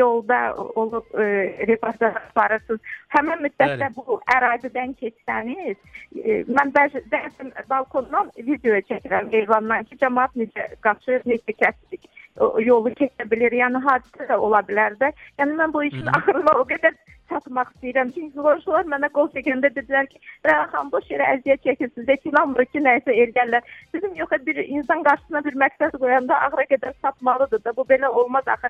yolda olub e, reportaj aparırsınız. Həmin müddətdə Bəli. bu ərazidən keçsəniz, e, mən bəzi bəzən balkondan video çəkirəm eyvandan ki, cəmaət necə qaçır, necə kəsirik. O, yolu keçə bilir. Yəni hadisə də ola bilər də. Yəni mən bu işin axırına o qədər çatmaq istəyirəm. Çünki qonşular mənə qol çəkəndə dedilər ki, "Rəxan boş yerə əziyyət çəkirsiniz, heç inanmırıq ki, nəsə eləyərlər." Dedim, "Yox, bir insan qarşısına bir məqsəd qoyanda ağıra qədər çatmalıdır da. Bu belə olmaz axı.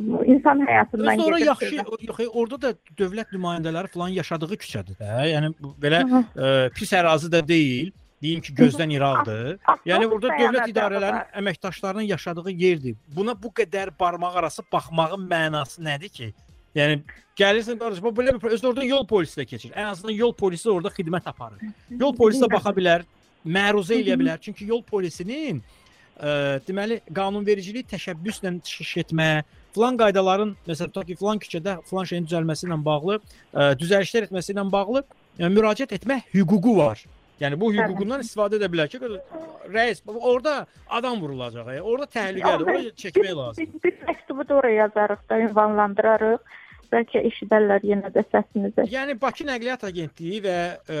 Bu insan həyatından Sonra yaxşı, yox, orada da dövlət nümayəndələri falan yaşadığı küçədir də. Yəni belə ə, pis ərazi də deyil. Deyim ki, gözdən iraqdır. Yəni burada dövlət idarələrinin əməkdaşlarının yaşadığı yerdir. Buna bu qədər barmaq arası baxmağın mənası nədir ki? Yəni gəlirsən qardaş, bu belə bir özü orada yol polisi də keçir. Ən azından yol polisi orada xidmət aparır. Yol polisi də baxa bilər, məruzə eləyə bilər. Çünki yol polisinin ə, deməli qanunvericilik təşəbbüslə çıxış etmə, filan qaydaların məsələn tutaq ki, filan küçədə filan şeyin düzəlməsi ilə bağlı, ə, düzəlişlər etməsi ilə bağlı ə, müraciət etmə hüququ var. Yəni bu hüququndan istifadə edə bilər ki, rəis orada adam vurulacaq, e, orada təhlükədir, oraya çəkmək lazım. Biz, biz məktubu da oraya yazarıq da, ünvanlandırarıq. Bəlkə eşidərlər yenə də səsimizi. Yəni Bakı Nəqliyyat Agentliyi və ə,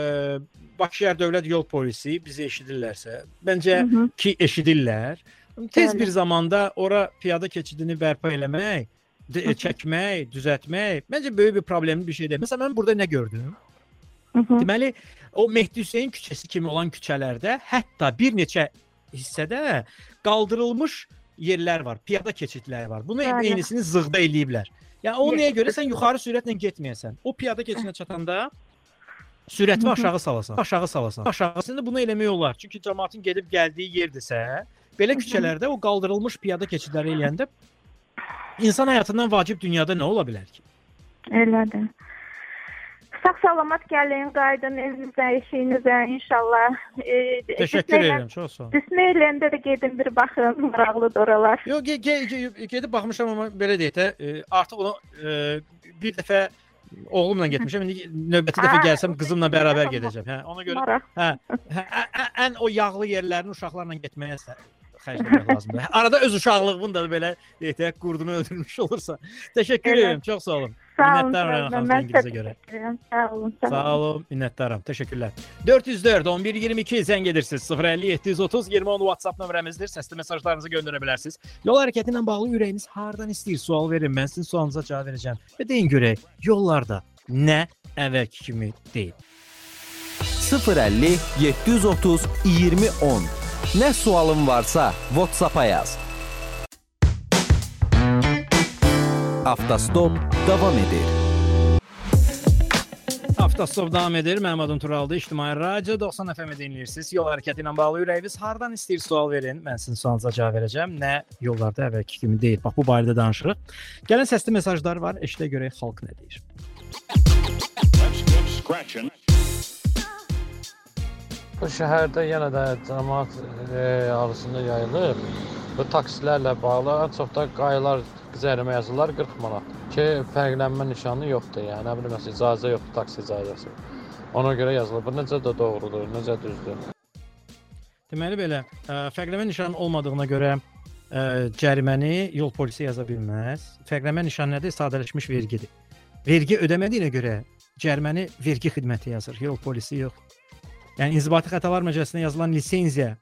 Bakı Şəhər Dövlət Yol Polisi bizi eşidirlərsə, məncə Hı hı. ki eşidirlər. Tez Bəli. bir zamanda ora piyada keçidini bərpa eləmək, də- çəkmək, düzəltmək məncə böyük bir problemli bir şey deyil. Məsələn mən burada nə gördüm? Deməli, o Mehdi Hüseyn küçəsi kimi olan küçələrdə hətta bir neçə hissədə qaldırılmış yerlər var, piyada keçidləri var. Bunu Bəli. eynisini zığda eləyiblər. Yəni o nəyə görə sən yuxarı sürətlə getməyəsən. O piyada keçidinə çatanda hı. aşağı salasan, aşağı salasan. Aşağısında bunu eləmək olar. Çünki cəmaətin gedib gəldiyi yerdirsə, belə küçələrdə o qaldırılmış piyada keçidləri eləyəndə insan həyatından vacib dünyada nə ola bilər ki? Elədir. Sağ salamat gəlin, qayıdın evinizə, işinizə inşallah. E, Təşəkkür edirəm, çox sağ ol. Disneyland'ə də gedin bir baxın, maraqlıdır oralar. Yox, ge ge ge gedib baxmışam amma belə deyək də, e, artıq onu e, bir dəfə oğlumla getmişəm. İndi növbəti dəfə Hə, gəlsəm qızımla bərabər gedəcəm. Hə, ona görə hə, hə ə- ə- ən o yağlı yerlərini uşaqlarla getməyə xərcləmək lazımdır. Arada öz uşaqlığını da belə deyək də qurdunu öldürmüş olursa. Təşəkkür edirəm, çox sağ olun. Sağ olun. Minnətdaram sağ olun. xanım Mən İngilizə təşəkkür görə. edirəm. Sağ olun. Sağ olun, minnətdaram. Təşəkkürlər. 404 11 22 zəng edirsiniz. 050 730 20 10 WhatsApp nömrəmizdir. Səsli mesajlarınızı göndərə bilərsiniz. Yol hərəkəti ilə bağlı ürəyiniz hardan istəyir sual verin. Mən sizin sualınıza cavab verəcəm. Və deyin görək, yollarda nə əvvəlki kimi deyil. 050 730 2010. Nə sualın varsa WhatsApp-a yaz. Avtostop davam edir. Avtostop davam edir. Mənim adım Turaldır. İctimai Radio 90 FM-i dinləyirsiniz. Yol hərəkəti ilə bağlı ürəyiniz hardan istəyir sual verin. Mən sizin sualınıza cavab verəcəm. Nə yollarda əvvəlki kimi deyil. Bax bu barədə danışırıq. Gələn səsli mesajlar var. Eşidə görək xalq nə deyir. Bu şəhərdə yenə də cəmaət e, arasında yayılır. Bu taksilərlə bağlı ən çox da qayılar cərimə yazırlar 40 manat. Ki fərqlənmə nişanı yoxdur. Yəni nə bilim icazə yoxdur taksi icazəsi. Ona görə yazılır. Bu necə də doğrudur, necə düzdür. Deməli belə, ə, fərqləmə nişanı olmadığına görə ə, cəriməni yol polisi yaza bilməz. Fərqləmə nişanı nədir? Sadələşmiş vergidir. Vergi ödəmədiyinə görə cəriməni vergi xidməti yazır, yol polisi yox. Yəni İnzibati Xətalar Məcəlləsinə yazılan lisenziya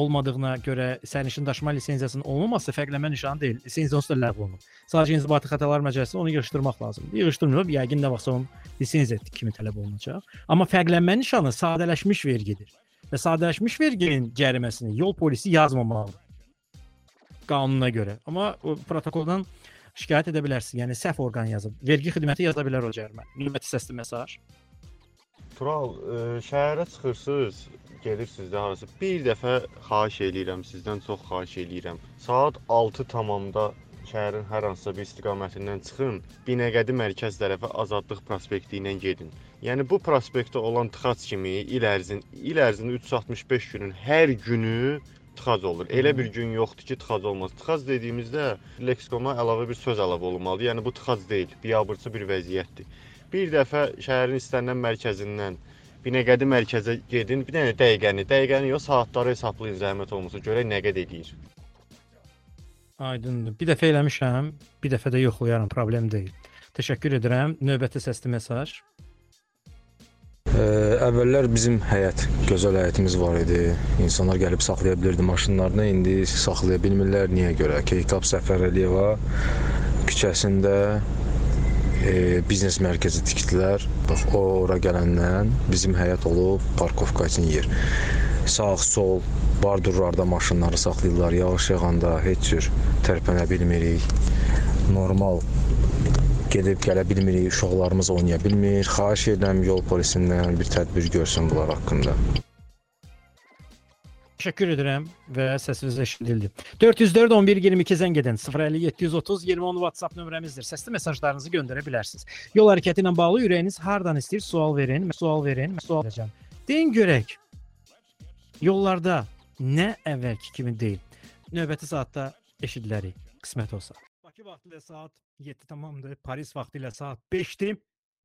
olmadığına görə sərnişin daşıma lisenziyasının olmaması fərqləmə nişanı deyil. Lisenziya onsuz da ləğv olunub. Sadəcə İnzibati Xətalar Məcəlləsində onu yığışdırmaq lazımdır. Yığışdırmıyor, yəqin nə vaxtsa onun lisenziya kimi tələb olunacaq. Amma fərqlənmə nişanı sadələşmiş vergidir. Və sadələşmiş verginin cəriməsini yol polisi yazmamalıdır. Qanuna görə. Amma o protokoldan şikayət edə bilərsiniz. Yəni səhv orqan yazıb. Vergi xidməti yaza bilər o cərimə. Növbəti səsli mesaj. Tural, ə, şəhərə çıxırsınız, gedirsiniz də harasa. Bir dəfə xahiş eləyirəm, sizdən çox xahiş eləyirəm. Saat 6 tamamda şəhərin hər hansısa bir istiqamətindən çıxın, Binəqədi mərkəz tərəfə Azadlıq prospekti ilə gedin. Yəni bu prospektdə olan tıxac kimi il ərzin il ərzində 365 günün hər günü tıxac olur. Elə bir gün yoxdur ki, tıxac olmaz. Tıxac dediyimizdə leksikona əlavə bir söz əlavə olunmalıdır. Yəni bu tıxac deyil, biabırçı bir vəziyyətdir. Bir dəfə şəhərin istənilən mərkəzindən Binəqədi mərkəzə gedin, bir dənə dəqiqəni, dəqiqəni yox, saatları hesablayın zəhmət olmasa görək nə qədər eləyir. Aydındır. Bir dəfə eləmişəm, bir dəfə də yoxlayaram, problem deyil. Təşəkkür edirəm. Növbəti səsli mesaj. Ə, əvvəllər bizim həyət, gözəl həyətimiz var idi. İnsanlar gəlib saxlaya bilirdi maşınlarını. İndi saxlaya bilmirlər. Niyə görə? Keykap Səfər Əliyeva küçəsində e, biznes mərkəzi tikdilər. Bax o ora gələndən bizim həyət olub parkovka üçün yer. Sağ, sol, bardurlarda maşınları saxlayırlar. Yağış yağanda heç cür tərpənə bilmirik. Normal gedib gələ bilmirik, uşaqlarımız oynaya bilmir. Xahiş edirəm yol polisindən bir tədbir görsün bunlar haqqında. Təşəkkür edirəm və səsiniz eşidildi. 404 11 22 zəng edin. 050 730 20 10 WhatsApp nömrəmizdir. Səsli mesajlarınızı göndərə bilərsiniz. Yol hərəkəti ilə bağlı ürəyiniz hardan istəyir sual verin, sual verin, sual verəcəm. Deyin görək. Yollarda nə əvvəlki kimi deyil. Növbəti saatda eşidilərik. Qismət olsa. Bakı vaxtı saat 7 tamamdır. Paris vaxtı saat 5-dir.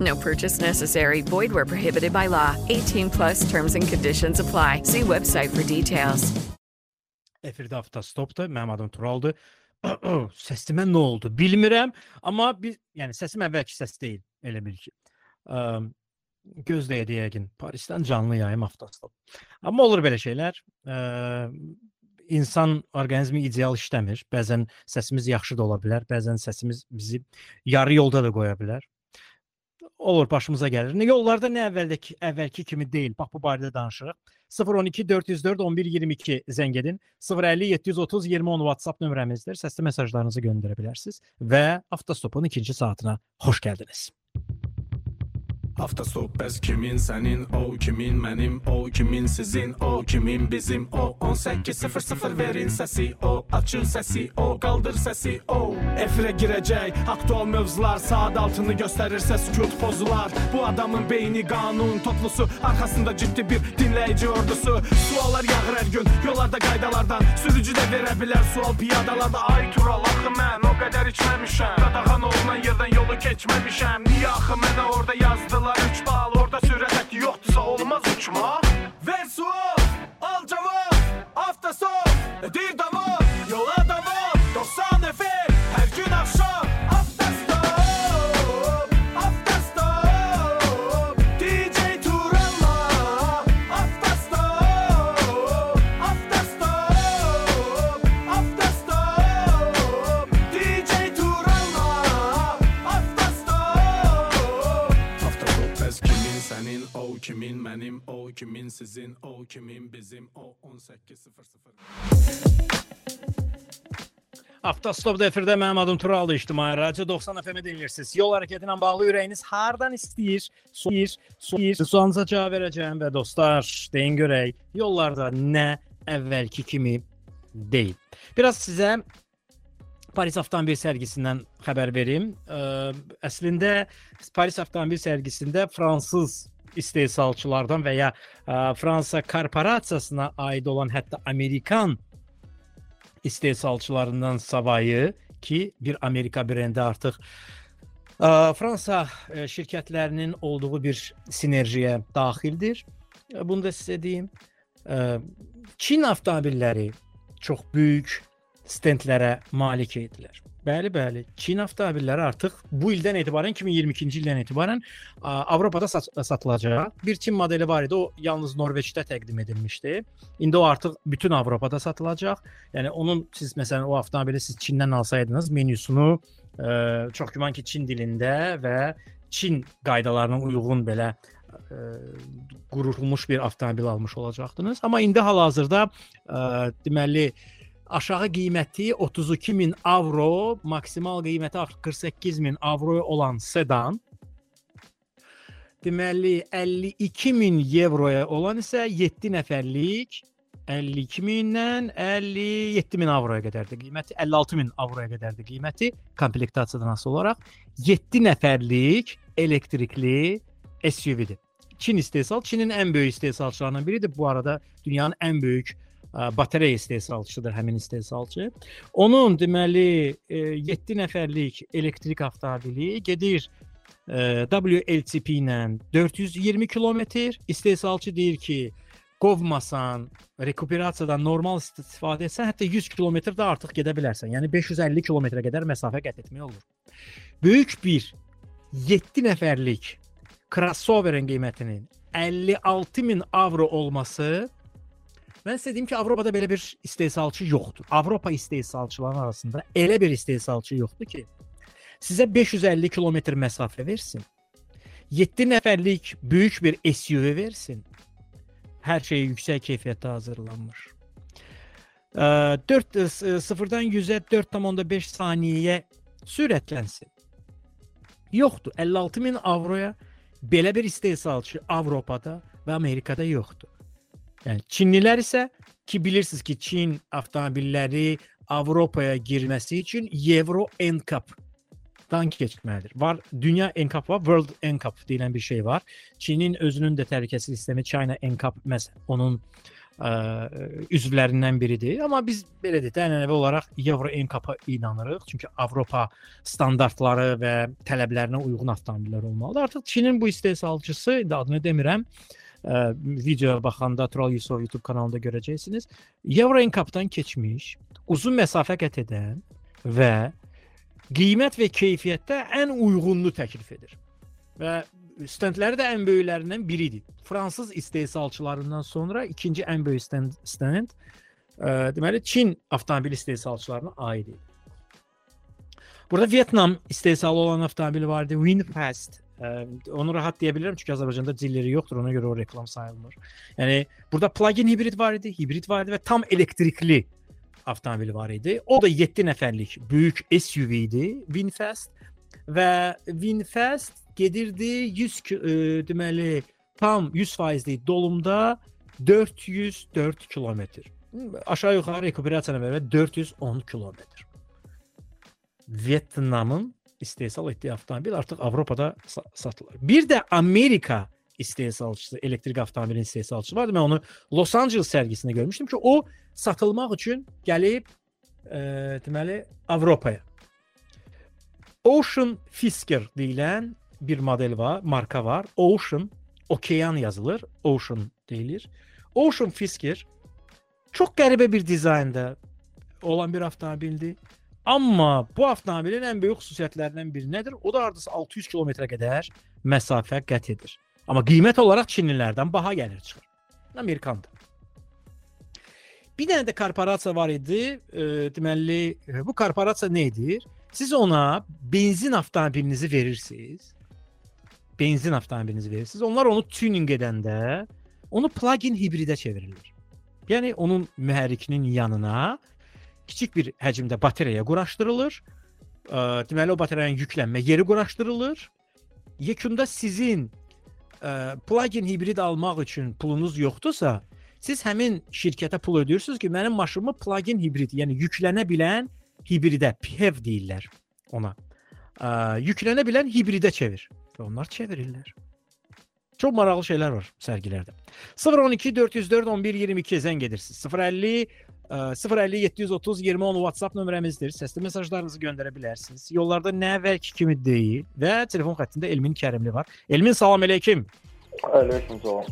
No purchase necessary. Void where prohibited by law. 18 plus terms and conditions apply. See website for details. Efirdə avtostopdur. Mənim adım Turaldır. Səsimə nə oldu bilmirəm, amma biz, yəni səsim əvvəlki səs deyil, elə bil ki. Ə, gözləyə yəqin Parisdən canlı yayım avtostop. Amma olur belə şeylər. Ə, insan orqanizmi ideal işləmir. Bəzən səsimiz yaxşı da ola bilər, bəzən səsimiz bizi yarı yolda da qoya bilər. Olur başımıza gəlir. Yollarda nə əvvəldəki əvvəlki kimi deyil. Bax bu barədə danışırıq. 012 404 11 22 zəng edin. 050 730 20 10 WhatsApp nömrəmizdir. Səsli mesajlarınızı göndərə bilərsiniz və avtostopun ikinci saatına xoş gəldiniz. Avtostop bəs kimin sənin, o kimin mənim, o kimin sizin, o kimin bizim, o 1800 verin səsi, o açın səsi, o qaldır səsi, o Efirə girəcək aktual mövzular, saat altını göstərirsə sükut pozular. Bu adamın beyni qanun toplusu, arxasında ciddi bir dinləyici ordusu. Suallar yağır hər gün, yollarda qaydalardan, sürücü də verə bilər sual piyadalarda. Ay Tural, axı mən o qədər içməmişəm, qadağan olunan yerdən yolu keçməmişəm. Niyə axı mənə orada yazdılar 3 bal, orada sürət hətti yoxdursa olmaz uçma. Ver sual, al cavab, avtostop, dir davam, yola mənim, o kimin sizin, o kimin bizim, o 1800. Avtostopda efirdə mənim adım Turaldır. İctimai Radio 90 FM-i dinləyirsiniz. Yol hərəkəti ilə bağlı ürəyiniz hardan istəyir? Soyir, soyir. Sualınıza cavab verəcəm və dostlar, deyin görək, yollarda nə əvvəlki kimi deyil. Biraz sizə Paris avtomobil sərgisindən xəbər verim. Ə, əslində Paris avtomobil sərgisində fransız istehsalçılardan və ya ə, Fransa korporasiyasına aid olan hətta Amerikan istehsalçılarından savayı ki, bir Amerika brendi artıq ə, Fransa ə, şirkətlərinin olduğu bir sinerjiyə daxildir. Bunu da sizə deyim. Ə, Çin avtomobilləri çox böyük stendlərə malik idilər. Bəli, bəli. Çin avtomobilləri artıq bu ildən etibarən 2022-ci ildən etibarən ə, Avropada sat satılacaq. Bir Çin modeli var idi. O yalnız Norveçdə təqdim edilmişdi. İndi o artıq bütün Avropada satılacaq. Yəni onun siz məsələn o avtomobili siz Çindən alsaydınız, menyusunu ə, çox güman ki, Çin dilində və Çin qaydalarına uyğun belə ə, qurulmuş bir avtomobil almış olacaqdınız. Amma indi hal-hazırda ə, deməli aşağı qiyməti 32 min avro, maksimal qiyməti 48 min avroya olan sedan deməli 52 min avroya olan isə 7 nəfərlik 52 mindən 57 min avroya qədərdir qiyməti, 56 min avroya qədərdir qiyməti komplektasiyadan asılı olaraq 7 nəfərlik elektrikli SUV-dir. Çin istehsal, Çinin ən böyük istehsalçılarından biridir. Bu arada dünyanın ən böyük batareya istehsalçısıdır həmin istehsalçı. Onun deməli 7 nəfərlik elektrik avtomobili gedir ə, WLTP ilə 420 kilometr. İstehsalçı deyir ki, qovmasan, rekuperasiyadan normal istifadə etsən, hətta 100 kilometr də artıq gedə bilərsən. Yəni 550 kilometrə qədər məsafə qət etmək olur. Böyük bir 7 nəfərlik crossoverin qiymətinin 56 min avro olması Mən sizə deyim ki, Avropada belə bir istehsalçı yoxdur. Avropa istehsalçılarının arasında elə bir istehsalçı yoxdur ki, sizə 550 kilometr məsafə versin. 7 nəfərlik böyük bir SUV versin. Hər şey yüksək keyfiyyətdə hazırlanmış. 4 0-dan 100-ə 4.5 saniyəyə sürətlənsin. Yoxdur. 56 min avroya belə bir istehsalçı Avropada və Amerikada yoxdur. Yəni Çinlilər isə ki bilirsiniz ki, Çin avtomobilləri Avropaya girməsi üçün Euro NCAP dan keçməlidir. Var dünya NCAP var, World NCAP deyilən bir şey var. Çinin özünün də təhlükəsizlik sistemi China NCAP məsələn onun ə, üzvlərindən biridir. Amma biz belə deyək, ənənəvi olaraq Euro NCAP-a inanırıq. Çünki Avropa standartları və tələblərinə uyğun avtomobillər olmalıdır. Artıq Çinin bu istehsalçısı, adını demirəm, ə, videoya baxanda Tural Yusuf YouTube kanalında görəcəksiniz. Euro NCAP-dan keçmiş, uzun məsafə qət edən və qiymət və keyfiyyətdə ən uyğununu təklif edir. Və stendləri də ən böyüklərindən biridir. Fransız istehsalçılarından sonra ikinci ən böyük stend, stend ə, deməli Çin avtomobil istehsalçılarına aid idi. Burada Vyetnam istehsalı olan avtomobil var idi, Winfast. Ə, onu rahat deyə bilərəm çünki Azərbaycanda dilləri yoxdur, ona görə o reklam sayılmır. Yəni burada plug-in hibrid var idi, hibrid var idi və tam elektrikli avtomobil var idi. O da 7 nəfərlik böyük SUV idi, Winfast və Winfast gedirdi 100 ki- ə, deməli tam 100%lik dolumda 404 kilometr. Aşağı yuxarı rekuperasiya və 410 kilometr. Vyetnamın istehsal etdiyi avtomobil artıq Avropada sa- satılır. Bir də Amerika istehsalçısı, elektrik avtomobilin istehsalçısı vardı. Mən onu Los Angeles sərgisində görmüşdüm ki, o satılmaq üçün gəlib e, deməli Avropaya. Ocean Fisker deyilən bir model var, marka var. Ocean, okean yazılır, Ocean deyilir. Ocean Fisker çox qəribə bir dizaynda olan bir avtomobildir. Amma bu avtomobilin ən böyük xüsusiyyətlərindən biri nədir? O da hardasa 600 kilometrə qədər məsafə qət edir. Amma qiymət olaraq Çinlilərdən baha gəlir çıxır. Amerikandır. Bir dənə də korporasiya var idi. E, deməli, bu korporasiya nə edir? Siz ona benzin avtomobilinizi verirsiniz. Benzin avtomobilinizi verirsiniz. Onlar onu tuning edəndə onu plug-in hibridə çevirirlər. Yəni onun mühərrikinin yanına kiçik bir həcmdə bateriyaya quraşdırılır. Ə, deməli o batareyanın yüklənmə yeri quraşdırılır. Yekunda sizin ə, plug-in hibrid almaq üçün pulunuz yoxdursa, siz həmin şirkətə pul ödəyirsiniz ki, mənim maşınımı plug-in hibrid, yəni yüklənə bilən hibridə, PHEV deyirlər ona. Ə, yüklənə bilən hibridə çevir. Və onlar çevirirlər. Çox maraqlı şeylər var sərgilərdə. 012 404 11 22 zəng edirsiniz. 050 ə, 050 730 20 10 WhatsApp nömrəmizdir. Səsli mesajlarınızı göndərə bilərsiniz. Yollarda nə əvvəlki kimi deyil və telefon xəttində Elmin Kərimli var. Elmin salam əleykum. Aleyküm salam.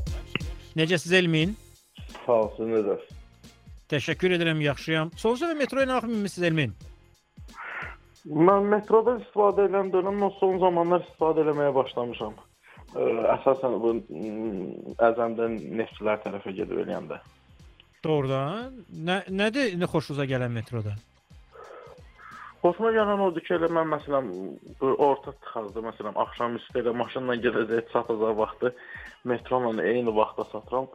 Necəsiz Elmin? Sağ ol, siz necəsiz? Təşəkkür edirəm, yaxşıyam. Sonuncu dəfə metroya nə vaxt minmisiniz Elmin? Mən metroda istifadə edən dönəm, son zamanlar istifadə etməyə başlamışam. Ə, əsasən bu Əzəmdən neftçilər tərəfə gedib eləyəndə. Doğrudan. Nə nədir nə xoşunuza gələn metroda? Xoşuma gələn odur ki, elə mən məsələn orta tıxazda məsələn axşam üstü elə maşınla gedəcək çatacaq vaxtı metrola eyni vaxtda satıram.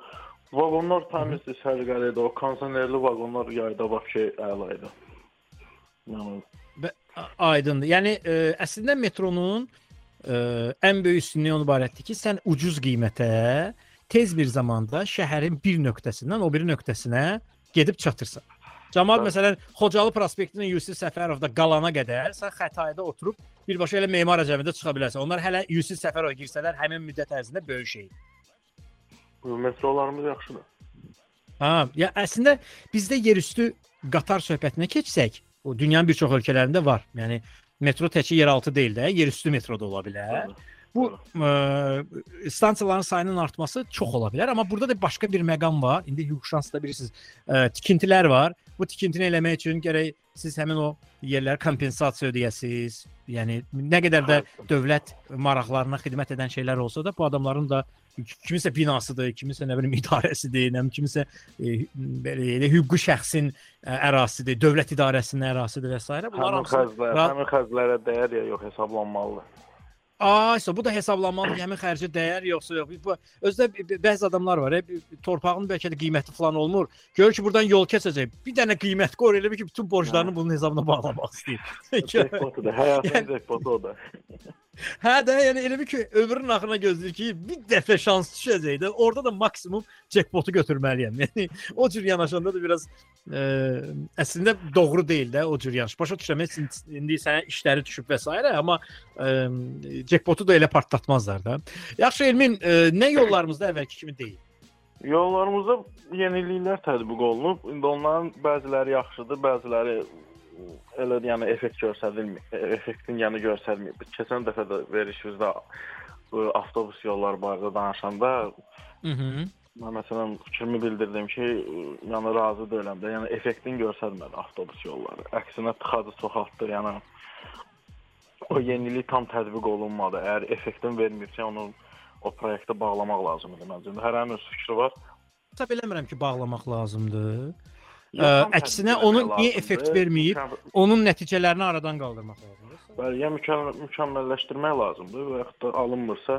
Vaqonlar təmizdir, səliqəlidir. O kondisionerli vaqonlar yayda şey əla idi. Yəni aydındır. Yəni ə, əslində metronun ə, ən böyük üstünlüyü ondan ibarətdir ki, sən ucuz qiymətə tez bir zamanda şəhərin bir nöqtəsindən o biri nöqtəsinə gedib çatırsan. Bəli. məsələn Xocalı prospektindən Yusif Səfərovda qalana qədər sən Xətayda oturub birbaşa elə Memar Əcəmidə çıxa bilərsən. Onlar hələ Yusif Səfərova girsələr həmin müddət ərzində böyük şey. metrolarımız yaxşıdır. Ha, ya əslində bizdə yerüstü qatar söhbətinə keçsək, o dünyanın bir çox ölkələrində var. Yəni metro təkcə yeraltı deyil də, yerüstü metro da ola bilər. Bu ə, stansiyaların sayının artması çox ola bilər, amma burada da başqa bir məqam var. İndi hüquq şansda bilirsiniz, ə, tikintilər var. Bu tikintini eləmək üçün gərək siz həmin o yerlərə kompensasiya ödəyəsiniz. Yəni nə qədər də dövlət maraqlarına xidmət edən şeylər olsa da bu adamların da kimisə binasıdır, kimisə nə bilim idarəsidir, nə bilim kimisə e, belə elə hüquqi şəxsin ə, ərazisidir, dövlət idarəsinin ərazisidir və s. Bunlar hamısı xərclər, həmin xərclərə dəyər ya yox hesablanmalıdır. Aysa bu da hesablanmalıdır. Həmin xərci dəyər yoxsa yox. Bu özdə bəzi adamlar var, b- torpağın bəlkə də qiyməti falan olmur. Görür ki, buradan yol keçəcək. Bir dənə qiymət qoyur elə ki, bütün borclarını bunun hesabına bağlamaq istəyir. Həyatın jackpotu o da. Hə də, yəni elə bil ki, ömrünün axırına gözləyir ki, bir dəfə şans düşəcək də, orada da maksimum jackpotu götürməliyəm. Yəni o cür yanaşanda da biraz ə, əslində doğru deyil də o cür yanaş. Başa düşürəm, indi sənə işləri düşüb və s. amma ə, jackpotu da elə partlatmazlar da. Yaxşı Elmin, ə, nə yollarımızda əvvəlki kimi deyil. Yollarımızda yeniliklər tətbiq olunub. İndi onların bəziləri yaxşıdır, bəziləri elə yəni effekt göstərilmir. Effektin yəni göstərmir. Keçən dəfə də verişimizdə ə, avtobus yolları barədə danışanda Mhm. mən məsələn fikrimi bildirdim ki, yəni razı deyiləm də. Yəni effektin göstərmədi avtobus yolları. Əksinə tıxacı çoxaltdı. Yəni o yenilik tam tətbiq olunmadı. Əgər effektin vermirsə, onu o proyektə bağlamaq lazımdır məncə. Hərənin öz fikri var. Hesab eləmirəm ki, bağlamaq lazımdır. Ə, əksinə tətbiq onu etmək niyə lazımdır. effekt verməyib, onun nəticələrini aradan qaldırmaq lazımdır. Bəli, ya mükəmməl, mükəmməlləşdirmək lazımdır və yaxud da alınmırsa,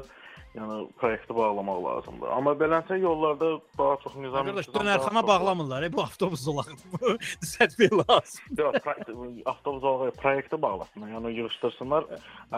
yəni proyekti bağlamaq lazımdır. Amma beləncə yollarda daha çox nizam Qardaş, dönərxana bağlamırlar, e, bu avtobus zolağıdır. Düzəltmək lazım. Yox, avtobus olarak proyekti bağlasınlar. Yəni yığışdırsınlar.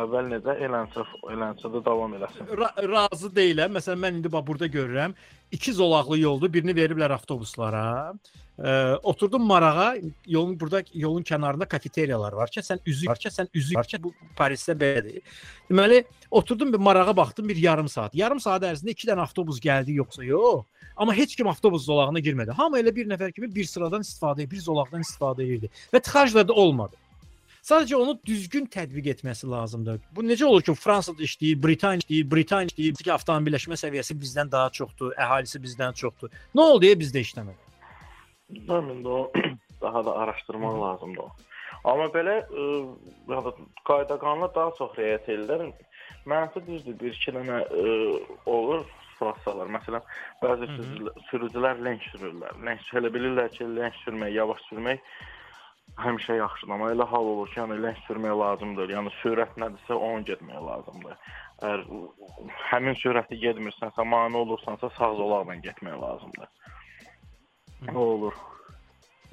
Əvvəl necə elənsə, elənsə də davam eləsin. Ra razı deyiləm. Məsələn, mən indi bax burada görürəm. İki zolaqlı yoldur. Birini veriblər avtobuslara. Ə, oturdum marağa. Yolun burada yolun kənarında kafeteriyalar var ki, sən üzü var ki, sən üzü var ki, bu Parisdə belədir. Deməli, oturdum bir marağa baxdım bir yarım saat. Yarım saat ərzində 2 dənə avtobus gəldi yoxsa yox. Amma heç kim avtobus zolağına girmədi. Hamı elə bir nəfər kimi bir sıradan istifadə, bir zolaqdan istifadə edirdi və tıxaclar da olmadı. Sadəcə onu düzgün tətbiq etməsi lazımdır. Bu necə olur ki, Fransada işləyir, Britaniya işləyir, Britaniya işləyir ki, avtomobilləşmə səviyyəsi bizdən daha çoxdur, əhalisi bizdən çoxdur. Nə oldu deyə bizdə işləmədi? Bilmirəm o daha da araşdırmaq lazımdır. Amma belə yəni qayda qanuna daha çox riayət edirlər. Mənfi düzdür, bir iki dənə ə, olur Fransalar. Məsələn, bəzi sürücülər, sürücülər lenç sürürlər. Lenç elə bilirlər ki, lenç sürmək, yavaş sürmək həmişə yaxşıdır. Amma elə hal olur ki, yəni lenç sürmək lazımdır. Yəni sürət nədirsə, onu getmək lazımdır. Əgər həmin sürəti getmirsənsə, mane olursansa, sağ zolaqla getmək lazımdır. Nə olur?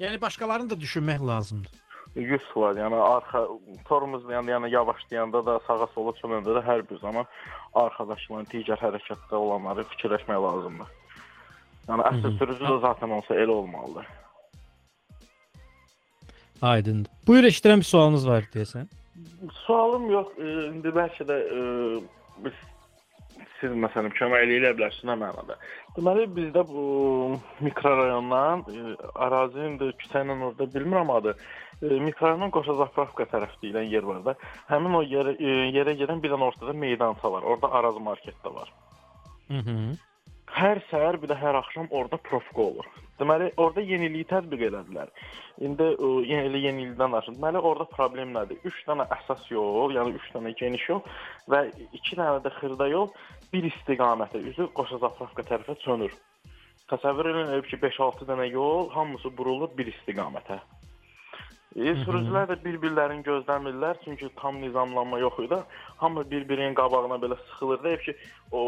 Yəni başqalarını da düşünmək lazımdır. 100 var. Yəni arxa tormuz yəni, yəni yavaşlayanda da sağa sola çönəndə də hər bir zaman arxadakıların digər hərəkətdə olanları fikirləşmək lazımdır. Yəni əsl sürücü də zaten olsa elə olmalıdır. Aydındır. Buyur eşidirəm bir sualınız var deyəsən. Sualım yox. E, indi bəlkə də e, biz siz məsələn kömək eləyə bilərsiniz nə mənada. Deməli bizdə bu mikrorayondan e, ərazinin də küçə ilə orada bilmirəm adı. E, mikrorayon Qoşazapravka tərəf deyilən yer var da. Həmin o yerə e, yerə gedən bir dənə ortada meydança var. Orada Araz market də var. Mhm. Hər səhər bir də hər axşam orada profka olur. Deməli, orada yeniliyi tətbiq elədilər. İndi ə, yəni elə yenilikdən danışım. Deməli, orada problem nədir? 3 dənə əsas yol, yəni 3 dənə geniş yol və 2 dənə də xırda yol bir istiqamətə, üzü Qoşazapravka tərəfə çönür. Təsəvvür edin ki, 5-6 dənə yol hamısı burulur bir istiqamətə. E, sürücülər də bir-birlərini gözləmirlər, çünki tam nizamlanma yox idi. Hamı bir-birinin qabağına belə sıxılır deyib ki, o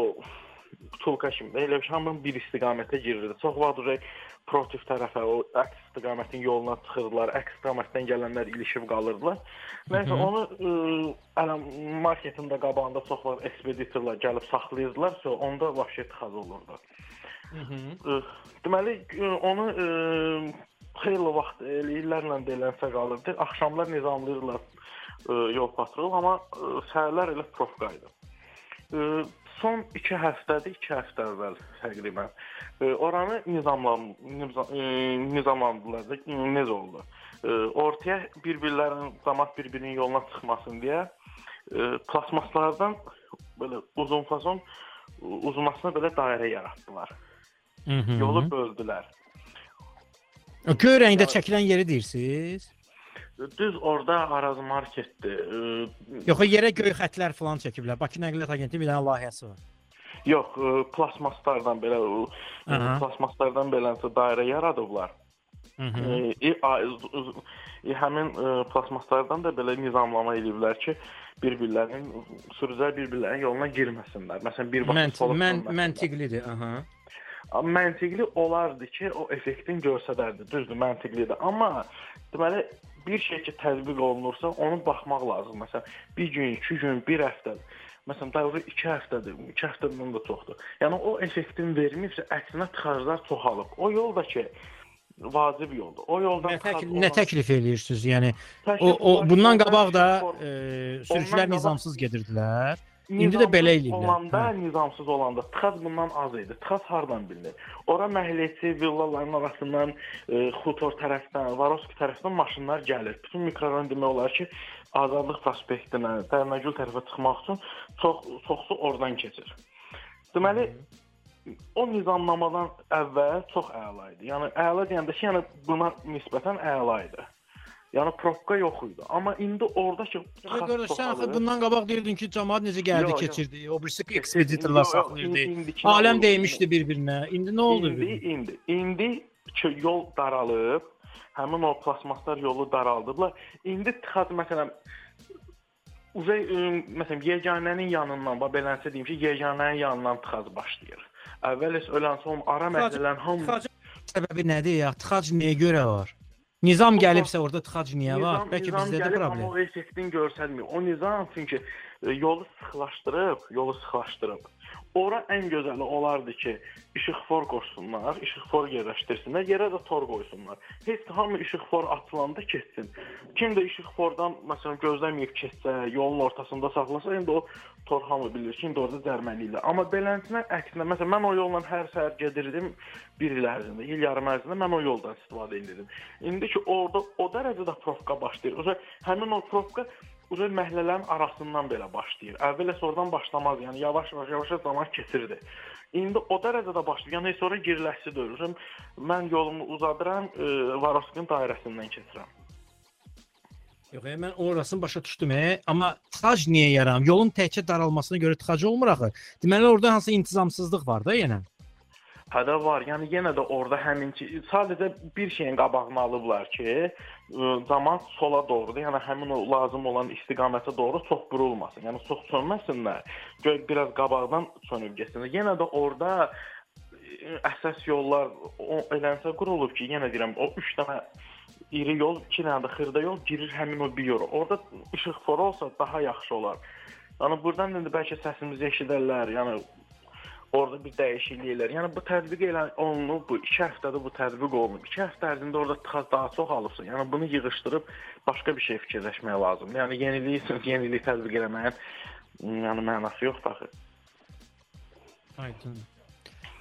butulka kimi də elə bir hamı bir istiqamətə girirdi. Çox vaxt uje protiv tərəfə, o əks istiqamətin yoluna çıxırdılar. Əks istiqamətdən gələnlər ilişib qalırdılar. Nəysə Mhm. onu ələ marketin də qabağında çox vaxt ekspeditorlar gəlib saxlayırdılar, so onda vəhşi tıxac olurdu. Ə, Deməli ə, onu ə, xeyli vaxt illərlə də elənsə qalırdı. Axşamlar nizamlayırlar ə, yol patrol, amma ə, səhərlər elə. Ə, Son 2 həftədir, 2 həftə əvvəl təqribən ə, oranı nizamlan nizam, ə, nizamlandılar da necə oldu? Ortaya bir-birlərinin cəmaət bir-birinin yoluna çıxmasın deyə ə, plasmaslardan belə uzun fason uzunasına belə dairə yaratdılar. Mhm. Yolu böldülər. Göy rəngdə çəkilən yeri deyirsiniz? Düz orada Araz marketdir. Yox, yerə göy xətlər falan çəkiblər. Bakı Nəqliyyat Agentliyinin bir dənə layihəsi var. Yox, plasmaslardan belə Aha. plasmaslardan beləncə dairə yaradıblar. Mhm. E, e, həmin e, plasmaslardan da belə nizamlama eləyiblər ki, bir-birlərinin sürücülər bir-birlərinin yoluna girməsinlər. Məsələn, bir vaxt Mənt mən məntiqlidir, aha. Məntiqli olardı ki, o effektin göstərərdi. Düzdür, məntiqlidir. Amma deməli bir şey ki tətbiq olunursa, onu baxmaq lazım. Məsələn, bir gün, 2 gün, 1 həftə Məsələn, dəvri 2 həftədir, 2 həftədən də çoxdur. Yəni o effektin verməyibsə, əksinə tıxaclar çoxalıb. O yol da ki vacib yoldur. O yoldan Nə, tək, tıxac nə olan- təklif eləyirsiniz? Yəni Təklif o, o bundan qabaq da e, sürücülər qabaq- nizamsız gedirdilər. İndi də belə eləyirlər. Olanda, Hə. nizamsız olanda tıxac bundan az idi. Tıxac hardan bilinir? Ora məhəlləçi villaların arasından, e, Xutor tərəfdən, Varovski tərəfdən maşınlar gəlir. Bütün mikrorayon demək olar ki, Azadlıq prospektinə, Dərnəgül tərəfə çıxmaq üçün çox çoxsu oradan keçir. Deməli, o nizamnamadan əvvəl çox əla idi. Yəni əla deyəndə ki, yəni buna nisbətən əla idi. Yəni probka yox idi. Amma indi oradakı Yox, qardaş, sən axı bundan qabaq deyirdin ki, cəmaət necə gəldi, keçirdi. O birisi ekspeditorlar saxlayırdı. Aləm dəymişdi bir-birinə. İndi nə oldu? İndi, indi, indi ki, yol daralıb, həmin o plasmaslar yolu daraldıblar. İndi tıxac məsələn Uzay məsələn yeganənin yanından, bax beləncə deyim ki, yeganənin yanından tıxac başlayır. Əvvəl heç ölən son ara məhəllələrinin hamı Tıxacın səbəbi nədir ya? Tıxac niyə görə var? Nizam gəlibsə orada tıxac niyə var? Bəlkə bizdə də gəlib, problem. Amma o effektin görsəlmir. O nizam çünki yolu sıxlaşdırıb, yolu sıxlaşdırıb. Ora ən gözəli olardı ki, işıqfor qoşsunlar, işıqfor yerləşdirsinlər, yerə də tor qoysunlar. Heç hamı işıqfor atılanda keçsin. Kim də işıqfordan məsələn gözləməyib keçsə, yolun ortasında saxlasa, indi o tor hamı bilir ki, indi orada cərməliyirlər. Amma beləncinə əksinə, məsələn mən o yolla hər səhər gedirdim bir il ərzində, il yarım ərzində mən o yoldan istifadə edirdim. İndi ki orada o dərəcədə profka başlayır. O həmin o profka Uzun məhəllələrin arasından belə başlayır. Əvvəl heç oradan başlamaz. Yəni yavaş-yavaş yavaş zaman keçirdi. İndi o dərəcədə başlayır. Yəni giriləsi deyil. Uzun mən yolumu uzadıram, e, Varovskin dairəsindən keçirəm. Yox, e, mən orasını başa düşdüm, e, amma tıxac niyə yaram? Yolun təkcə daralmasına görə tıxac olmur axı. Deməli orada hansı intizamsızlıq var da yenə. Hədə var. Yəni yenə də orada həminki sadəcə bir şeyin qabağını alıblar ki, zaman sola doğrudur. Yəni həmin o lazım olan istiqamətə doğru çox burulmasın. Yəni çox sönməsinlər. Göy biraz qabaqdan sönüb getsinlər. Yenə də orada əsas yollar o elənsə qurulub ki, yenə deyirəm, o 3 dənə iri yol, 2 dənə də xırda yol girir həmin o bir yol. Orada işıq foru olsa daha yaxşı olar. Yəni burdan indi bəlkə səsimizi eşidərlər. Yəni orada bir dəyişiklik elər. Yəni bu tətbiq elə olunub, bu 2 həftədə bu tətbiq olunub. 2 həftə ərzində orada tıxac daha çox alıbsa, yəni bunu yığışdırıb başqa bir şey fikirləşmək lazımdır. Yəni yeniliyi sırf yenilik tətbiq eləməyin yəni mənası yoxdur axı. Aydın.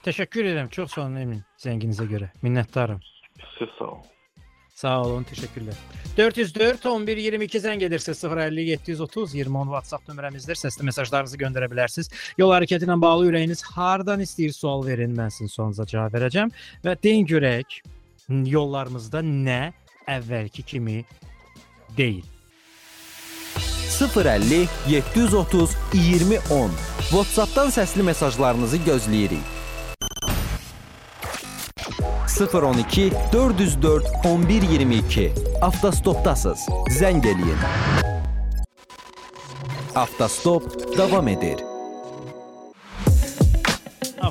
Təşəkkür edirəm. Çox sağ olun Emin zənginizə görə. Minnətdaram. Siz sağ olun. Sağ olun, təşəkkürlər. 404 11 22 zəng edirsiniz 050 730 20 10 WhatsApp nömrəmizdir. Səsli mesajlarınızı göndərə bilərsiniz. Yol hərəkəti ilə bağlı ürəyiniz hardan istəyir sual verin, mən sizin sualınıza cavab verəcəm və deyin görək yollarımızda nə əvvəlki kimi deyil. 050 730 2010. WhatsApp-dan səsli mesajlarınızı gözləyirik. 012 404 1122. Avtostopdasınız. Zəng eləyin. Avtostop davam edir.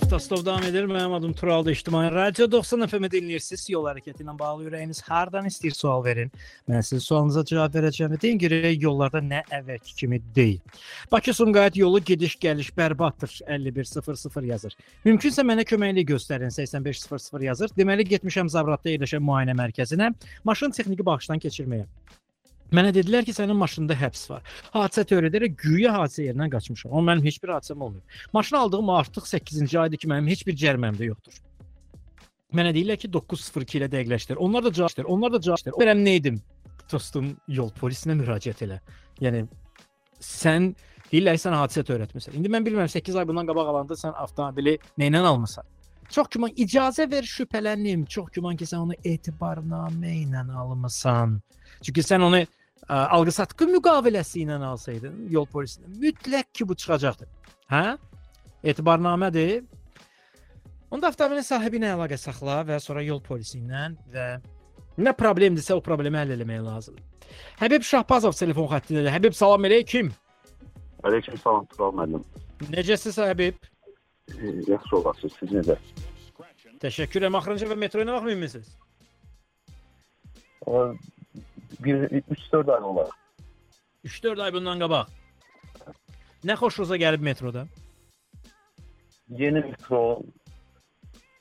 Avtostop davam edir. Mənim adım Turaldı İctimai Radio 90 FM-i dinləyirsiniz. Yol hərəkəti ilə bağlı ürəyiniz hardan istəyir sual verin. Mən sizin sualınıza cavab verəcəm. Deyin görək yollarda nə əvvəlki kimi deyil. Bakı-Sumqayıt yolu gediş-gəliş bərbaddır. 5100 yazır. Mümkünsə mənə köməklik göstərin. 8500 yazır. Deməli getmişəm Zabratda yerləşən müayinə mərkəzinə maşın texniki baxışdan keçirməyə. Mənə dedilər ki, sənin maşında həbs var. Hadisə törədərək güya hadisə yerindən qaçmışam. Amma mənim heç bir hadisəm olmayıb. Maşını aldığım artıq 8-ci aydır ki, mənim heç bir cəriməm də yoxdur. Mənə deyirlər ki, 902 ilə dəqiqləşdir. Onlar da cavab verir. Onlar da cavab verir. Verəm nə edim? Dostum, yol polisinə müraciət elə. Yəni sən deyirlər sən hadisə törətmisən. İndi mən bilmirəm 8 ay bundan qabaq alanda sən avtomobili nə ilə almısan? Çox güman icazə ver şübhələnim. Çox güman ki, sən onu etibarnamə ilə almısan. Çünki sən onu alqı-satqı müqaviləsi ilə alsaydın yol polisindən mütləq ki bu çıxacaqdı. Hə? Etibarnamədir. Onda avtomobilin sahibi ilə əlaqə saxla və sonra yol polisi ilə və nə problemdirsə o problemi həll etmək lazımdır. Həbib Şahbazov telefon xəttindədir. Həbib salam əleykum. Aleyküm salam Tural müəllim. Necəsiz Həbib? Yaxşı olasınız. Siz necə? Təşəkkürəm. Axırıncı və metroya nə vaxt minmisiniz? O bir 3-4 ay olar. 3-4 ay bundan qabaq. Nə xoşunuza gəlib metroda? Yeni metro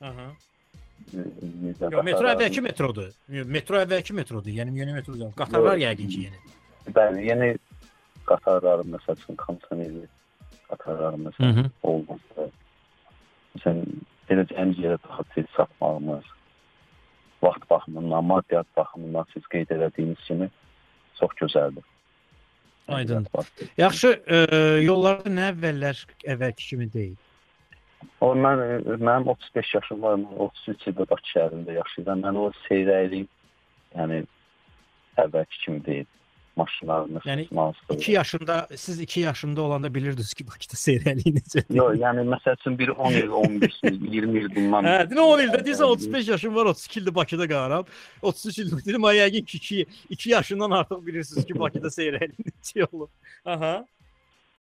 Aha. Yox, metro əvvəlki metrodur. Metro əvvəlki metrodur. Yəni yeni metro deyil. Qatarlar yəqin ki yeni. Bəli, yeni qatarların məsəl üçün xətalarımız Hı -hı. olmasa. Məsələn, edəcəyimiz yerə daha tez çatmağımız, vaxt baxımından, maddiyyat baxımından siz qeyd etdiyiniz kimi çox gözəldir. Aydın. Yaxşı, e, yollarda nə əvvəllər əvvəlki kimi deyil. O mən mənim 35 yaşım var, mən 33 ildir Bakı şəhərində yaşayıram. Mən o seyrəkliyim, yəni əvvəlki kimi deyil. Maşınlarımız, Yəni mansır. 2 yaşında, siz 2 yaşında olanda bilirdiniz ki, Bakıda seyrəliyi necə. Yox, yəni məsəl üçün bir 10 il, 15 il, 20 il bundan. Hə, dinə 10 ildə deyirsən 35 yaşım var, 32 ildir Bakıda qalıram. 33 il dedim, ay yəqin ki 2, 2 yaşından artıq bilirsiniz ki, Bakıda seyrəliyi necə olur. Aha.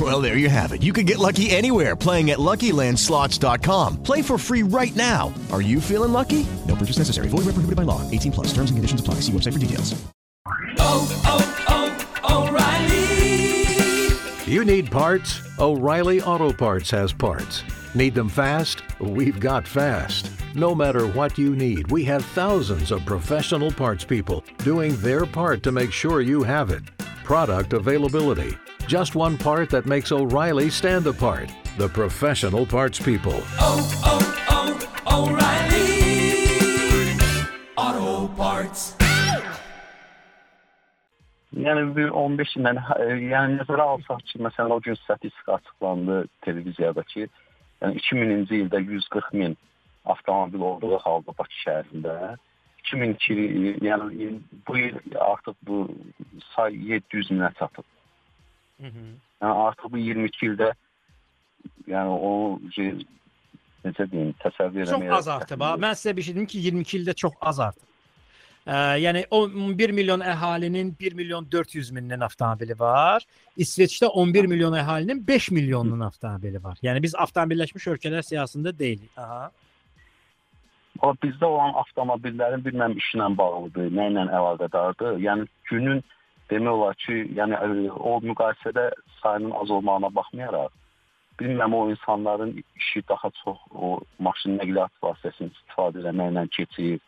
Well, there you have it. You can get lucky anywhere playing at LuckyLandSlots.com. Play for free right now. Are you feeling lucky? No purchase necessary. Void where prohibited by law. 18 plus. Terms and conditions apply. See website for details. Oh, oh, oh, O'Reilly. You need parts? O'Reilly Auto Parts has parts. Need them fast? We've got fast. No matter what you need, we have thousands of professional parts people doing their part to make sure you have it. Product availability. Just one part that makes O'Reilly stand apart. The professional parts people. Oh, oh, oh, O'Reilly! Auto Parts. Yəni bir 15 ildən e, yəni nəzərə alsaq ki, məsələn o gün statistika açıqlandı televiziyada ki, yəni 2000-ci ildə 140 min avtomobil olduğu halda Bakı şəhərində 2002 il- yəni bu il artıq bu say 700 minə çatıb. Yəni artıq bu 22 ildə yəni o şey, necə deyim, təsəvvür Çox etməyə az artıb. Mən sizə bir şey deyim ki, 22 ildə çox az artıb. Ə, yəni o 1 milyon əhalinin 1 milyon 400 mindən avtomobili var. İsveçdə 11 milyon əhalinin 5 milyonunun avtomobili var. Yəni biz avtomobilləşmiş ölkələr siyasətində deyilik. Aha. O bizdə olan avtomobillərin bilməm işlə bağlıdır, nə ilə əlaqədardır. Yəni günün demək olar ki, yəni ə, o müqayisədə sayının az olmağına baxmayaraq, bilməm o insanların işi daha çox o maşın nəqliyyat vasitəsini istifadə etməklə keçir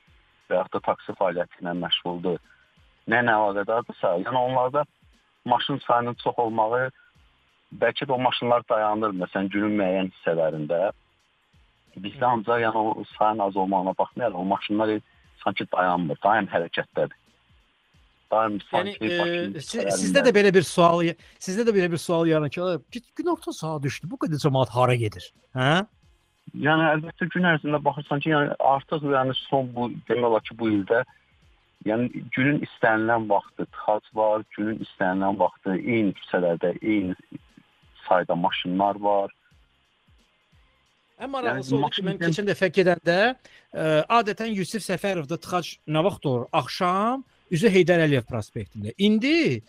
və yaxud da taksi fəaliyyəti ilə məşğuldur. Nə ilə əlaqədardırsa, yəni onlarda maşın sayının çox olmağı bəlkə də o maşınlar dayanır məsələn günün müəyyən hissələrində. Bizdə ancaq yəni o sayın az olmağına baxmayaraq o maşınlar sanki dayanmır, daim hərəkətdədir. Daim Yəni sanki Bakının ə, si- sizdə də belə bir sual sizdə də belə bir sual yaranır ki, "Git gün orta saat düşdü. Bu qədər cəmaət hara gedir?" Hə? Yəni əlbəttə gün ərzində baxırsan ki, yəni artıq yəni son bu demək olar ki, bu ildə yəni günün istənilən vaxtı tıxac var, günün istənilən vaxtı eyni küçələrdə eyni sayda maşınlar var. Ən maraqlısı Yəni odur ki, mən maşın- keçən dəfə gedəndə ə, adətən Yusif Səfərovda tıxac nə vaxt olur? Axşam üzü Heydər Əliyev prospektində. İndi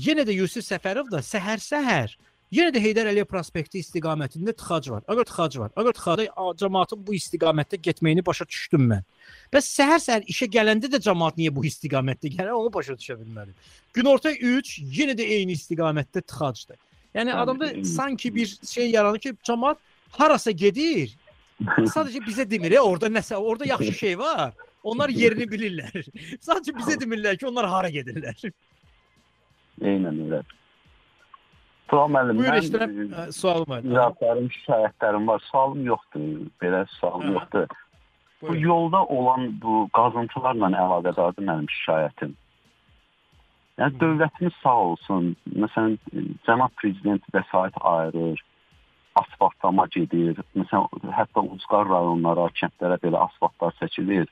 yenə də Yusif Səfərovda səhər-səhər yenə də Heydər Əliyev prospekti istiqamətində tıxac var. Əgər tıxac var, əgər tıxada a, cəmaətin bu istiqamətdə getməyini başa düşdüm mən. Bəs səhər-səhər işə gələndə də cəmaət niyə bu istiqamətdə gəlir, onu başa düşə bilmədim. Günorta 3 yenə də eyni istiqamətdə tıxacdır. Yəni adamda sanki bir şey yaranır ki, cəmaət harasa gedir. Sadəcə bizə demir, ya, orada nəsə, orada yaxşı şey var. Onlar yerini bilirlər. Sadəcə bizə demirlər ki, onlar hara gedirlər. Eynən elə. Tural müəllim, Buyur, mən, eşidirəm. e, Sualım var. İzahatlarım, şikayətlərim var. Sualım yoxdur. Belə sualım yoxdur. Bu yolda olan bu qazıntılarla əlaqədardır mənim şikayətim. Yəni dövlətimiz sağ olsun. Məsələn, e, cənab prezident vəsait ayırır, asfaltlama gedir. Məsələn, hətta ucqar rayonlara, kəndlərə belə asfaltlar çəkilir.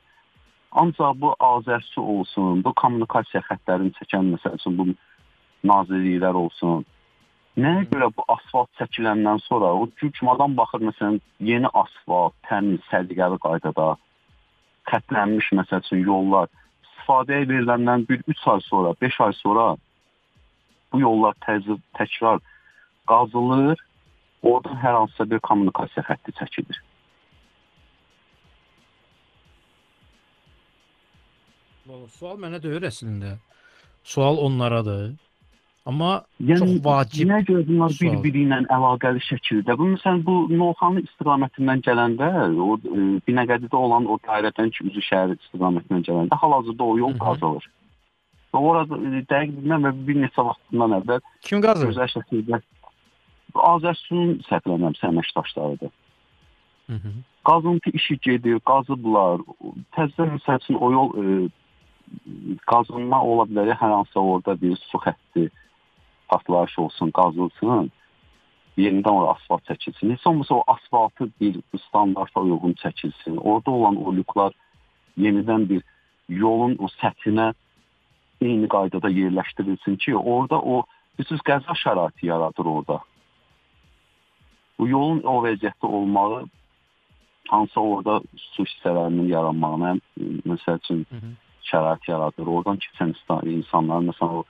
Ancaq bu azərçi olsun, bu kommunikasiya xəttlərini çəkən məsəl üçün bu nazirliklər olsun. Nəyə görə bu asfalt çəkiləndən sonra o cümlədən baxır məsələn yeni asfalt, təmiz, səliqəli qaydada xətlənmiş məsəl üçün yollar istifadəyə veriləndən bir 3 ay sonra, 5 ay sonra bu yollar təzə təkrar qazılır. Oradan hər hansısa bir kommunikasiya xətti çəkilir. Sual mənə deyir əslində. Sual onlaradır. Amma Yəni çox vacib. Nəyə görə bunlar bir-biri ilə əlaqəli şəkildə? Bu məsələn bu Novxanı istiqamətindən gələndə, o e, Binəqədidə olan o dairədən ki, üzü şəhər istiqamətindən gələndə hal-hazırda o yol qazılır. Və orada e, dəqiq bilmirəm və bir neçə vaxtından əvvəl Kim qazır? Gözəl şəkildə Azərsun səhvlənirəmsə əməkdaşlarıdır. Mhm. Qazıntı işi gedir, qazıblar. Təzə məsəl üçün o yol e, qazınma ola bilər, hər hansısa orada bir su xətti partlayış olsun, qazılsın. Yenidən ora asfalt çəkilsin. Heç olmasa o asfaltı bir standarta uyğun çəkilsin. Orada olan o lüklar yenidən bir yolun o səthinə eyni qaydada yerləşdirilsin ki, orada o bilirsiniz qəza şəraiti yaradır orada. Bu yolun o vəziyyətdə olmağı hansısa orada su hissələrinin yaranmağına məsəl üçün şərait yaradır. Oradan keçən insan- insanlar məsələn o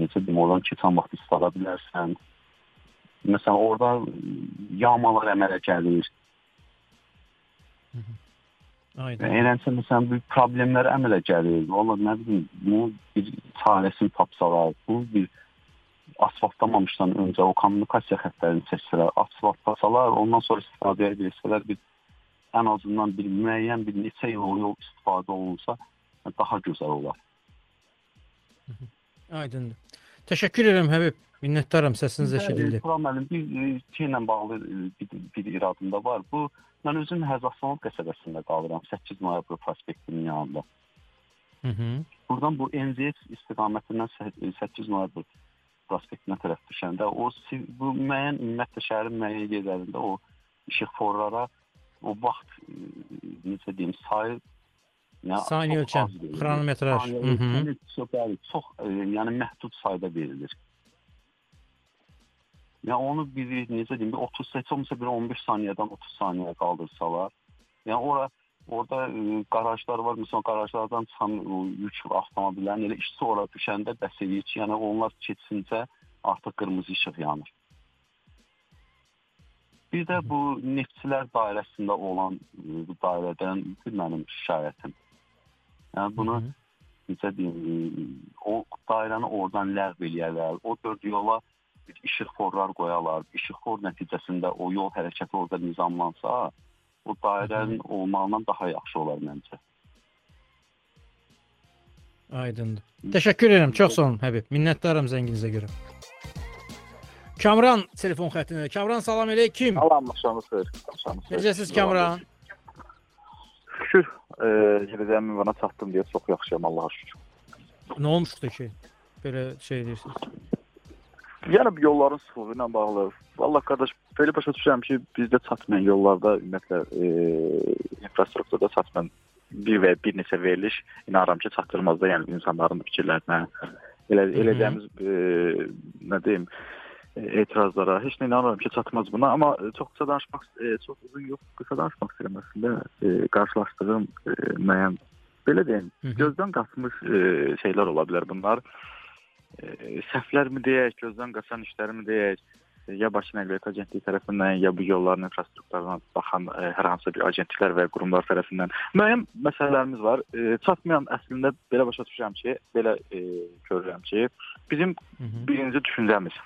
necə deyim, oradan keçən vaxt istada bilərsən. Məsələn, orada yağmalar əmələ gəlir. Aydın. Eləncə məsələn bu problemlər əmələ gəlir. Valla nə bilim, bunu bir çarəsini tapsalar, bu bir asfaltlamamışdan öncə o kommunikasiya xəttlərini çəksələr, asfaltlasalar, ondan sonra istifadəyə versələr bir ən azından bir müəyyən bir neçə il o yol istifadə olunsa daha gözəl olar. Aydındır. Təşəkkür edirəm Həbib. Minnətdaram səsiniz eşidildi. Turan müəllim bir e, şeylə bağlı e, bir, bir iradım da var. Bu mən özüm Həzaslanov qəsəbəsində qalıram, 8 noyabr prospektinin yanında. Hı -hı. Buradan bu NZX istiqamətindən sə- 8 noyabr prospektinə tərəf düşəndə o bu müəyyən ümumiyyətlə şəhərin müəyyən yerlərində o işıqforlara o vaxt e, necə deyim sayı yəni Saniyə verilir. xronometraj. Ölçəmi Çox, çox e, yəni məhdud sayda verilir. Yəni onu bir necə deyim, bir 30 heç olmasa bir 15 saniyədən 30 saniyəyə qaldırsalar, yəni ora orada e, qarajlar var. Məsələn, qarajlardan çıxan o yük avtomobillərin elə işçi ora düşəndə bəs eləyir ki, yəni onlar keçincə artıq qırmızı işıq yanır. Bir də bu neftçilər dairəsində olan e, bu dairədən mənim şikayətim. Yəni bunu necə deyim, o dairəni oradan ləğv eləyərlər. O dörd yola bir işıqforlar qoyalar. İşıqfor nəticəsində o yol hərəkəti orada nizamlansa, o dairənin olmağından daha yaxşı olar məncə. Aydındır. Təşəkkür edirəm. Çox sağ olun Həbib. Minnətdaram zənginizə görə. Kamran telefon xəttində. Kamran salam əleykum. Salam, axşamınız xeyir. Axşamınız xeyir. Necəsiz Kamran? Şükür, e, gedəcəyim ünvana çatdım deyə çox yaxşıyam Allaha şükür. Nə olmuşdu ki? Belə şey deyirsiniz. Yəni yolların sıxlığı ilə bağlı. Vallah qardaş, belə başa düşürəm ki, bizdə çatmayan yollarda ümumiyyətlə e, infrastrukturda çatmayan bir və bir neçə veriliş inanıram ki, çatdırmazda, yəni insanların fikirlərinə elə eləcəyimiz e, nə deyim, e, etirazlara heç nə inanıram ki, çatmaz buna, amma e, çox qısa danışmaq, e, çox uzun yox, qısa danışmaq istəyirəm əslində. E, qarşılaşdığım müəyyən belə deyim, gözdən qaçmış şeylər ola bilər bunlar. Səhvlərmi deyək, gözdən qaçan işlərmi deyək, ya Bakı Nəqliyyat Agentliyi tərəfindən, ya bu yolların infrastrukturuna baxan e, hər hansı bir agentliklər və qurumlar tərəfindən müəyyən məsələlərimiz var. E, çatmayan əslində belə başa düşürəm ki, belə e, görürəm ki, bizim birinci düşüncəmiz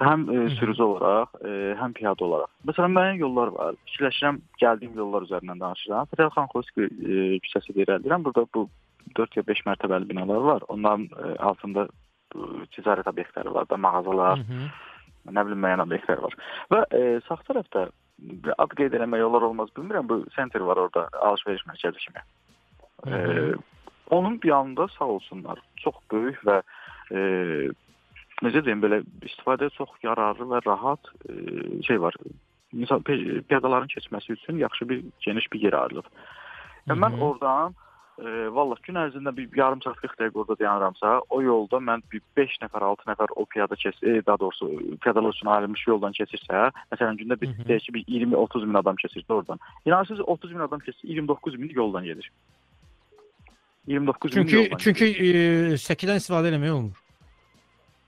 həm e, sürücü olaraq, e, həm piyada olaraq. Məsələn, müəyyən yollar var. Fikirləşirəm, gəldiyim yollar üzərindən danışıram. Fətəli xan Xoyski e, küçəsi irəliləyirəm. Burada bu 4 ya 5 mərtəbəli binalar var. Onların e, altında e, ticarət obyektləri var da, mağazalar, nə bilim müəyyən obyektlər var. Və e, sağ tərəfdə ad qeyd eləmək olar olmaz bilmirəm. Bu center var orada, alış-veriş mərkəzi kimi. E, onun bir yanında sağ olsunlar, çox böyük və e, necə deyim belə istifadəyə çox yararlı və rahat e, şey var. Misal piyadaların keçməsi üçün yaxşı bir geniş bir yer ayrılıb. Yəni mən oradan e, vallah gün ərzində bir yarım saat 40 dəqiqə orada dayanıramsa, o yolda mən bir 5 nəfər, 6 nəfər o piyada keç, e, daha doğrusu piyadalar üçün ayrılmış yoldan keçirsə, məsələn gündə bir deyək ki, bir 20-30 min adam keçirsə oradan. İnanırsınız 30 min adam keçsə 29 min yoldan gedir. 29 min Çünki yoldan çünki e, səkidən istifadə eləmək olmur.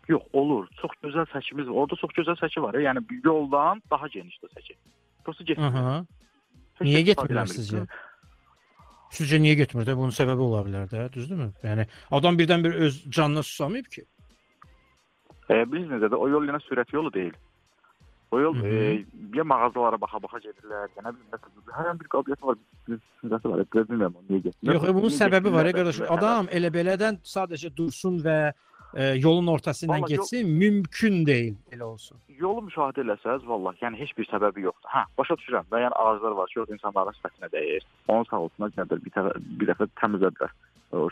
Yox, olur. Çox gözəl səkimiz var. Orada çox gözəl səki var. Yəni bir yoldan daha genişdir səki. Prosta getmir. Niyə getmirlər sizcə? Sizcə niyə getmir də? Bunun səbəbi ola bilər də, düzdürmü? Yəni adam birdən-bir öz canına susamayıb ki. E, biz necə də o yol yenə sürət yolu deyil. O yol e, ya mağazalara baxa-baxa gedirlər, məsələn, hər an bir qabiliyyəti var, bir düşüncəsi var, bilmirəm niyə getmir. Yox, bunun səbəbi var, ya qardaş. Adam elə belədən sadəcə dursun və e, yolun ortasından Vallahi getsin, mümkün deyil elə olsun. Yolu müşahidə eləsəz, vallah, yəni heç bir səbəbi yoxdur. Hə, başa düşürəm. Müəyyən ağaclar var ki, orada insanların sifətinə dəyir. Onun sağolsundan gəlir bir, təfə, bir dəfə təmizlədilər.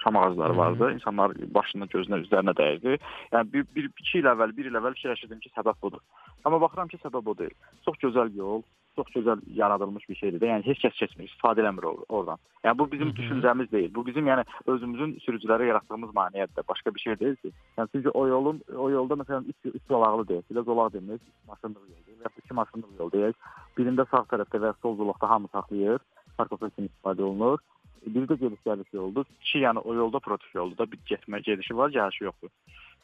Şam ağacları vardı. İnsanlar başına, gözünə, üzərinə dəyirdi. Yəni bir, bir iki il əvvəl, bir il əvvəl fikirləşirdim ki, səbəb budur. Amma baxıram ki, səbəb o deyil. Çox gözəl yol, çox gözəl yaradılmış bir şeydir də. Yəni heç kəs keçmir, istifadə eləmir or- oradan. Yəni bu bizim düşüncəmiz deyil. Bu bizim yəni özümüzün sürücülərə yaratdığımız maneədir. Başqa bir şey deyil ki. Yəni çünki o yolun o yolda məsələn üç, üç zolaqlı deyil. Bir də zolaq demək, maşınlıq yol. Ya da iki maşınlıq yol deyil. Birində sağ tərəfdə və sol zolaqda hamı saxlayır. Parkofor kimi istifadə olunur. Bir də gediş gəliş yoldur. İki yəni o yolda protif yoldur da bir getmə gedişi var, gəlişi yoxdur.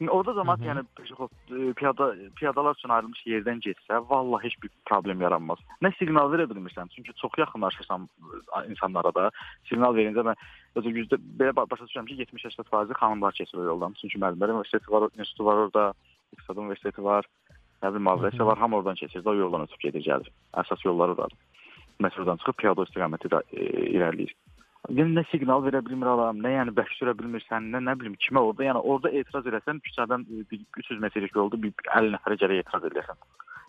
Yəni orada zaman yəni pişoxod- piyada piyadalar üçün ayrılmış yerdən getsə, vallahi heç bir problem yaranmaz. Nə siqnal verə bilmirsən, çünki çox yaxınlaşırsan ə, insanlara da. Siqnal verincə mən özü yüzdə belə ba- başa düşürəm ki, 70-80% xanımlar keçir o yoldan. Çünki müəllimlər universiteti var, institutu var orada, İqtisad universiteti var, nə bilim, Mavresə var, hamı oradan keçir, də o yoldan ötüb gedir, gəlir. Əsas yolları oradır. Metrodan çıxıb piyada istiqaməti də e, irəliləyir. Yəni nə siqnal verə bilmir adam, nə yəni bəhs sürə bilmirsən, nə nə bilim kimə orada, yəni orada etiraz eləsən küçədən e, bir 300 metrlik yolda bir 50 nəfərə gərək etiraz edəsən.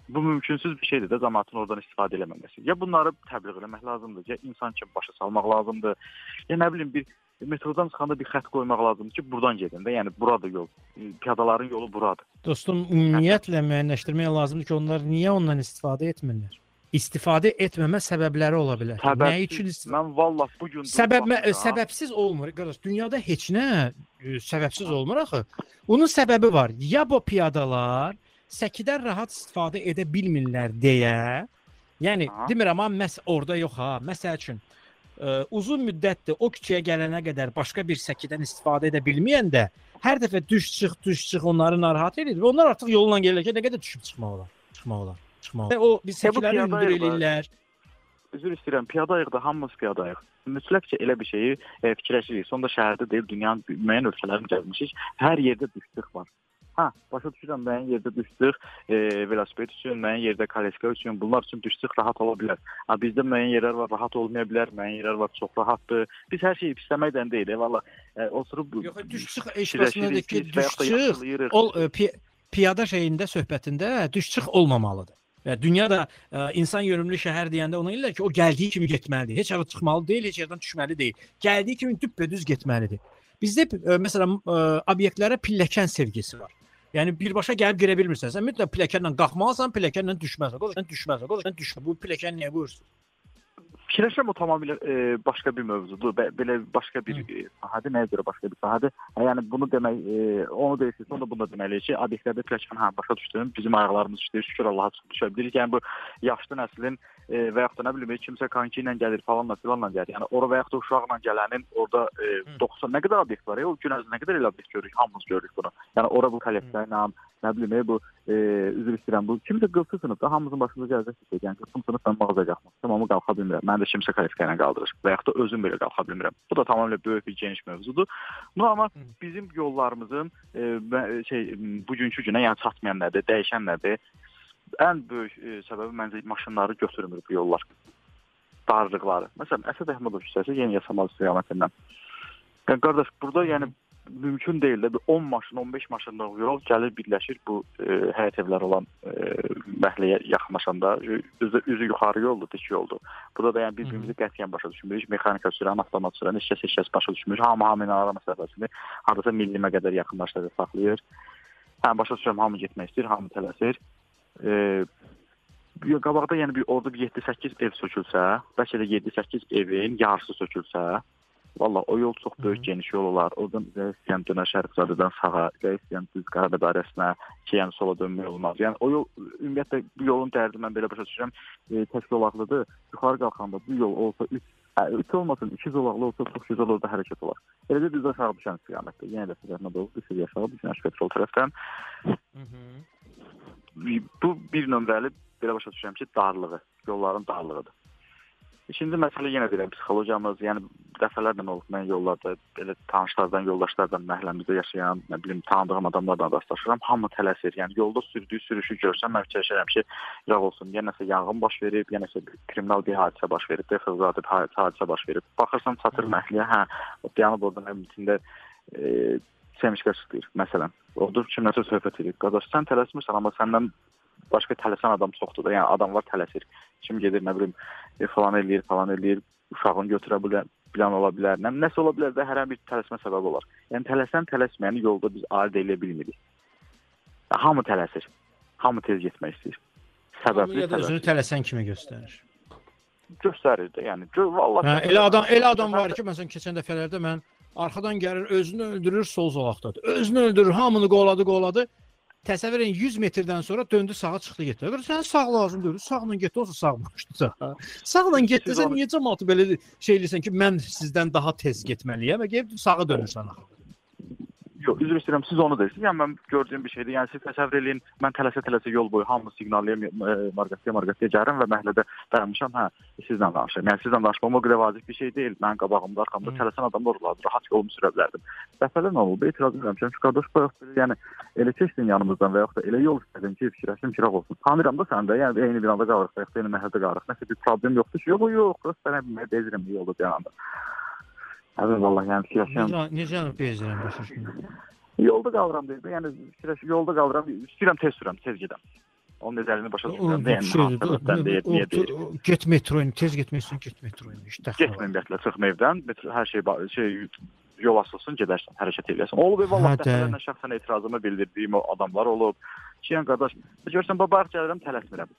Bu mümkünsüz bir şeydir də cəmaətin oradan istifadə eləməməsi. Ya bunları təbliğ eləmək lazımdır, ya insan kimi başa salmaq lazımdır. Ya nə bilim bir metrodan çıxanda bir xətt qoymaq lazımdır ki, buradan gedin də. Yəni buradır yol. E, Piyadaların yolu buradır. Dostum, ümumiyyətlə müəyyənləşdirmək lazımdır ki, onlar niyə ondan istifadə etmirlər? İstifadə etməmə səbəbləri ola bilər. Nə Səbəbsiz- üçün istif- Mən vallah bu gün Səbəb mə- səbəbsiz olmur. Qardaş, dünyada heç nə e, səbəbsiz olmur axı. Bunun səbəbi var. Ya bu piyadalar səkidən rahat istifadə edə bilmirlər deyə. Yəni demirəm amma məs orada yox ha. Məsəl üçün ə, uzun müddətdir o küçəyə gələnə qədər başqa bir səkidən istifadə edə bilməyəndə hər dəfə düş çıx, düş çıx onları narahat edir və onlar artıq yolla gəlirkən nə qədər düşüb çıxmaq olar. Çıxmaq olar. Çıxmaq. olar. O piyada hündür eləyirlər. Üzr istəyirəm, piyadayıq da hamımız piyadayıq. Mütləqcə elə bir şeyi e, fikirləşirik. Sonda şəhərdə deyil, dünyanın müəyyən ölkələrini gəzmişik. Hər yerdə düşdük var. Hə, başa düşürəm, müəyyən yerdə düşdük, e, velosiped üçün, müəyyən yerdə koleska üçün, bunlar üçün düşdük rahat ola bilər. Ha bizdə müəyyən yerlər var, rahat olmaya bilər, müəyyən yerlər var, çox rahatdır. Biz hər şeyi pisləməkdən deyil, e, valla. E, oturub Yox, düş çıx fikirləşirik, eşitməsində ki, biz və düş yaxud da çıx yaxşılayırıq. ol e, pi- piyada şeyində söhbətində düş çıx olmamalıdır. Və dünyada ə, insan yönümlü şəhər deyəndə ona deyirlər ki, o gəldiyi kimi getməlidir. Heç yerə çıxmalı deyil, heç yerdən düşməli deyil. Gəldiyi kimi düppədüz getməlidir. Bizdə ə, məsələn ə, obyektlərə pilləkən sevgisi var. Yəni birbaşa gəlib girə bilmirsən. Sən mütləq pilləkənlə qalxmalısan, pilləkənlə düşməlisən. Qoşun düşməlisən. Qoşun düşmə. Bu pilləkən niyə qoyursun? Fikirləşirəm o tamamilə e, başqa bir mövzudur. Bə, belə başqa bir e, sahədir, nəyə görə başqa bir sahədir? Hə, yəni bunu demək, e, onu deyirsiz, onu da bunu da deməliyik ki, obyektlərdə pilləkən hə başa düşdüm. Bizim ayaqlarımız işləyir, şükür Allaha çıxıb düşə bilirik. Yəni bu yaşlı nəslin e, və yaxud da nə bilim kimsə konki ilə gəlir falanla filanla gəlir. Yəni ora və yaxud da uşaqla gələnin orada e, 90 nə qədər obyekt var ya, o gün ərzində nə qədər elə obyekt görürük, hamımız görürük bunu. Yəni ora bu kolleksiya ilə nə bilim e, bu e, üzr istəyirəm bu kimsə qılsı sınıfda hamımızın başımıza gələcək bir şey. Yəni qılsım sınıfdan mağaza qalxmaq. Tamamı qalxa bilmirəm. Mən də kimsə kolleksiya ilə qaldırır və yaxud da özüm belə qalxa bilmirəm. Bu da tamamilə böyük bir geniş mövzudur. No amma bizim yollarımızın e, şey bugünkü günə yəni çatmayan nədir, dəyişən nədir? Ən böyük e, səbəbi məncə maşınları götürmür bu yollar. Darlıqları. Məsələn, Əsəd Əhmədov küçəsi yeni yasamal istiqamətindən. Yəni qardaş, burada yəni mümkün deyil də bir 10 maşın, 15 maşınlıq yol gəlir birləşir bu e, həyət evləri olan e, məhəlləyə yaxınlaşanda üzü, üzü yuxarı yoldur, dik yoldur. Burada da yəni bir-birimizi qətiyyən başa düşmürük. Mexanika sürən, avtomat sürən heç kəs heç kəs başa düşmür. Hamı hamı ilə ara məsələsini hardasa millimə qədər yaxınlaşdırır, saxlayır. Hə, başa düşürəm, hamı getmək istəyir, hamı tələsir. E, qabaqda yəni bir orada bir 7-8 ev sökülsə, bəlkə də 7-8 evin yarısı sökülsə, Valla o yol çox böyük geniş yol olar. Oradan istəyən dönər Şərifzadədən sağa, istəyən düz Qarabağ dairəsinə, yəni sola dönmək olmaz. Yəni o yol ümumiyyətlə bu yolun dərdi mən belə başa düşürəm, e, tək zolaqlıdır. Yuxarı qalxanda bu yol olsa 3 Hə, üç olmasın, iki zolaqlı olsa çox gözəl orada hərəkət olar. Eləcə düz aşağı düşən istiqamətdə. Yenə də sizə doğru düşür aşağı düşən petrol tərəfdən. Bu bir nömrəli belə başa düşürəm ki, darlığı, yolların darlığıdır. İkinci məsələ yenə deyirəm, psixologiyamız, yəni dəfələrlə olub mən yollarda belə tanışlardan, yoldaşlardan, məhəlləmizdə yaşayan, nə bilim, tanıdığım adamlarla rastlaşıram. Hamı tələsir. Yəni yolda sürdüyü sürüşü görsəm mən fikirləşirəm ki, yağ olsun, ya nəsə yanğın baş verib, ya nəsə bir kriminal bir hadisə baş verib, defəzat bir hadisə baş verib. Baxırsan çatır məhəlləyə, hə, dayanıb orada nə bitində e, semişkə çıxır məsələn. Orada kimləsə söhbət edir. Qardaş sən tələsmirsən, amma səndən başqa tələsən adam çoxdur da. Yəni adamlar tələsir. Kim gedir, nə bilim, e, falan eləyir, falan eləyir, uşağını götürə bilər, plan ola bilər. Nə, nəsə ola bilər də hər bir tələsmə səbəbi olar. Yəni tələsən tələsməyəni yolda biz ayırd edə bilmirik. Hamı tələsir. Hamı tez getmək istəyir. Səbəbli da özünü tələsən kimi göstərir. göstərir də. Yəni vallahi Hə, elə adam elə adam var ki, məsələn keçən dəfələrdə mən arxadan gəlir, özünü öldürür, sol zolaqdadır. Özünü öldürür, hamını qovladı, qovladı. Təsəvvür edin 100 metrdən sonra döndü sağa çıxdı getdi. Əgər sən sağ lazım deyil, sağla getdi, olsa sağ başdı. Sağla getdi, sən niyə cəmaatı belə şey eləyirsən ki, mən sizdən daha tez getməliyəm? Əgər sağa dönürsən axı. Yox, üzr istəyirəm, siz onu deyirsiniz. Yəni mən gördüyüm bir şeydir. Yəni siz təsəvvür eləyin, mən tələsə-tələsə yol boyu hamı siqnallayım, e, marqetə marqetə gəlirəm və məhəllədə dayanmışam. Hə, sizlə danışıram. Yəni sizlə danışmam o qədər vacib bir şey deyil. Mən qabağımda, arxamda tələsən adamlar olardı. Rahat yolumu sürə bilərdim. Dəfələrlə olub, etiraz edirəm ki, qardaş bayaq belə, yəni elə keçdin yanımızdan və yaxud da elə yol istədim ki, fikirləşdim ki, olsun. Tanıyıram da səni də. Yəni eyni binada qalırıq, yaxud da eyni məhəllədə qalırıq. Nəsə bir problem yoxdur ki, yox, yox, prosta sənə bilmək bezirəm yolda dayananda. Əvvəl vallahi yəni fikirləşirəm. Necə necə bezirəm başa Yolda qalıram deyir. Yəni fikirləş yolda qalıram, istəyirəm tez sürəm, tez gedəm. Onun necəliyini başa düşürəm. Yəni deyir, niyə deyir. Get metroyun, tez getməlisən, get metroyun. İşte. Getmə ümumiyyətlə, çıxma evdən, metro, hər şey şey yol açılsın, gedərsən, hərəkət edərsən. Olub vallahi dəfələrlə şəxsən etirazımı bildirdiyim o adamlar olub. Ki, yəni qardaş, görsən baba gəlirəm, tələsmirəm.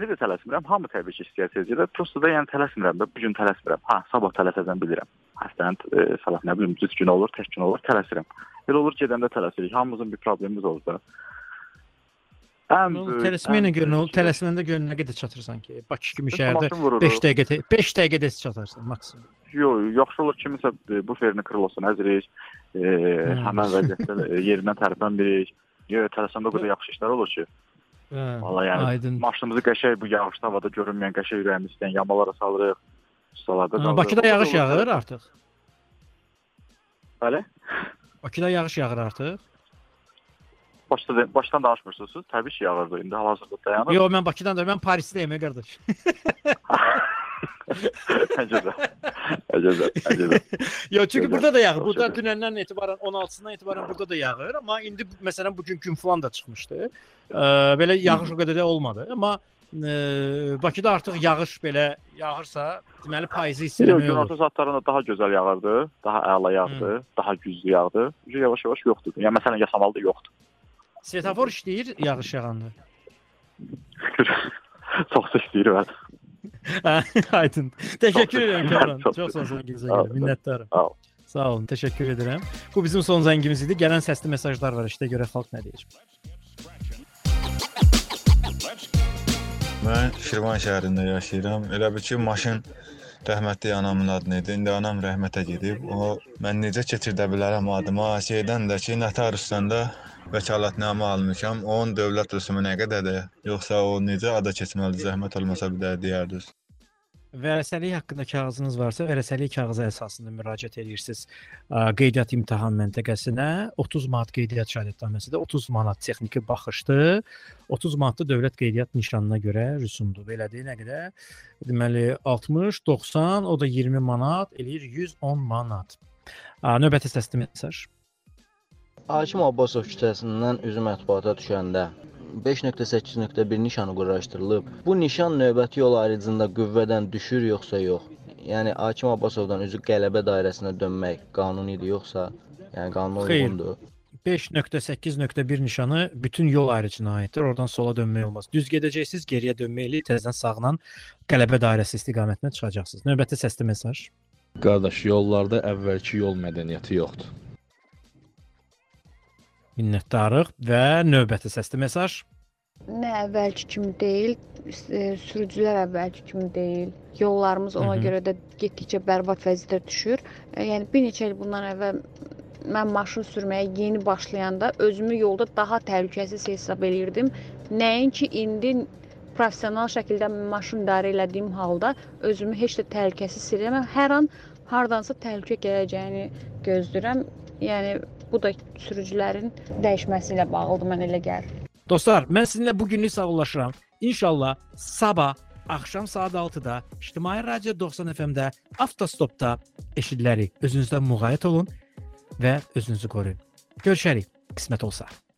Necə tələsmirəm? Hamı təbii ki, gedə. Prosta da yəni tələsmirəm də, bu gün tələsmirəm. Ha, sabah tələsəcəm bilirəm. Həftənin e, sabah nə bilim, düz gün olur, tək gün olur, tələsirəm. Elə olur gedəndə tələsirik. Hamımızın bir problemimiz olur da. Ən tələsməyinə görə nə olur? Tələsməndə görə nə qədər çatırsan ki? Bakı kimi şəhərdə 5 dəqiqə 5 dəqiqədə çatarsan maksimum. Yox, yaxşı olur kimisə bu ferini kırılsın, əzirik. E, həmin vəziyyətdə e, yerindən tərpənmirik. Yox, tələsəndə qədər yaxşı işlər olur ki. Hə, Vallahi yəni aydın. maşınımızı qəşəng bu yağışlı havada görünməyən qəşəng ürəyimiz istəyən yamalara salırıq. Ustalarda Ha, Bakıda yağış yağır artıq. Bəli. Bakıda yağış yağır artıq. Başda başdan danışmırsınız. Təbii ki, yağırdı. İndi hal-hazırda dayanır. Yox, mən Bakıdan da, mən Parisdəyəm, qardaş. Əcəbə. Əcəbə. Əcəbə. Yox, çünki Gözəl, burada da yağır. çox Burada gözəl. dünəndən etibarən 16-sından etibarən burada da yağır, amma indi məsələn bu gün gün falan da çıxmışdı. Ə, belə yağış o qədər də olmadı, amma ə, Bakıda artıq yağış belə yağırsa, deməli payızı hiss Yox, eləmək günorta olur. saatlarında daha gözəl yağırdı, daha əla yağdı, daha güclü yağdı. Üzü yavaş-yavaş yoxdur. Yəni məsələn Yasamalda yoxdur. Svetofor işləyir yağış yağanda. Çox istəyir bəli. Aydın. Təşəkkür edirəm Kamran. Çox sağ sağ- olun zəngizə Sağ görə. olun. Minnətdaram. Sağ ol. Sağ olun, təşəkkür edirəm. Bu bizim son zəngimiz idi. Gələn səsli mesajlar var. İşte görə xalq nə deyir. Mən Şirvan şəhərində yaşayıram. Elə bil ki, maşın rəhmətli anamın adını idi. İndi anam rəhmətə gedib. O mən necə keçirdə bilərəm adıma? Şeydən də ki, notariusdan da vəkalatnamə almışam. Onun dövlət rüsumu nə qədərdir? Yoxsa o necə ada keçməlidir? Zəhmət olmasa bir də deyərdiniz. Vərəsəlik haqqında kağızınız varsa, vərəsəlik kağızı əsasında müraciət edirsiniz qeydiyyat imtahan məntəqəsinə. 30 manat qeydiyyat şahidətnaməsi də 30 manat texniki baxışdır. 30 manat da dövlət qeydiyyat nişanına görə rüsumdur. Belədir, nə qədər? Deməli 60, 90, o da 20 manat, eləyir 110 manat. Növbəti səsli mesaj. Hakim Abbasov küçəsindən üzü mətbuata düşəndə 5.8.1 nişanı quraşdırılıb. Bu nişan növbəti yol ayrıcında qüvvədən düşür yoxsa yox? Yəni Hakim Abbasovdan üzü qələbə dairəsinə dönmək qanunidir yoxsa, yəni qanuna uyğundur? 5.8.1 nişanı bütün yol ayrıcına aiddir. Oradan sola dönmək olmaz. Düz gedəcəksiniz, geriyə dönməklə təzədən sağdan qələbə dairəsi istiqamətinə çıxacaqsınız. Növbəti səsli mesaj. Qardaş, yollarda əvvəlki yol mədəniyyəti yoxdur. Minnətdarıq və növbəti səsli mesaj. Nə əvvəlki kimi deyil, e, sürücülər əvvəlki kimi deyil. Yollarımız ona Hı -hı. görə də getdikcə bərbad vəziyyətə düşür. E, Yəni bir neçə il bundan əvvəl mən maşın sürməyə yeni başlayanda özümü yolda daha təhlükəsiz hesab elirdim. Nəinki indi professional şəkildə maşın idarə elədiyim halda özümü heç də təhlükəsiz hiss edirəm. Hər an hardansa təhlükə gələcəyini gözləyirəm. Yəni bu da sürücülərin dəyişməsi ilə bağlıdır mən elə gəlir. Dostlar, mən sizinlə bu günlük sağollaşıram. İnşallah sabah axşam saat 6-da İctimai Radio 90 FM-də avtostopda eşidilərik. Özünüzdən müğayət olun və özünüzü qoruyun. Görüşərik qismət olsa.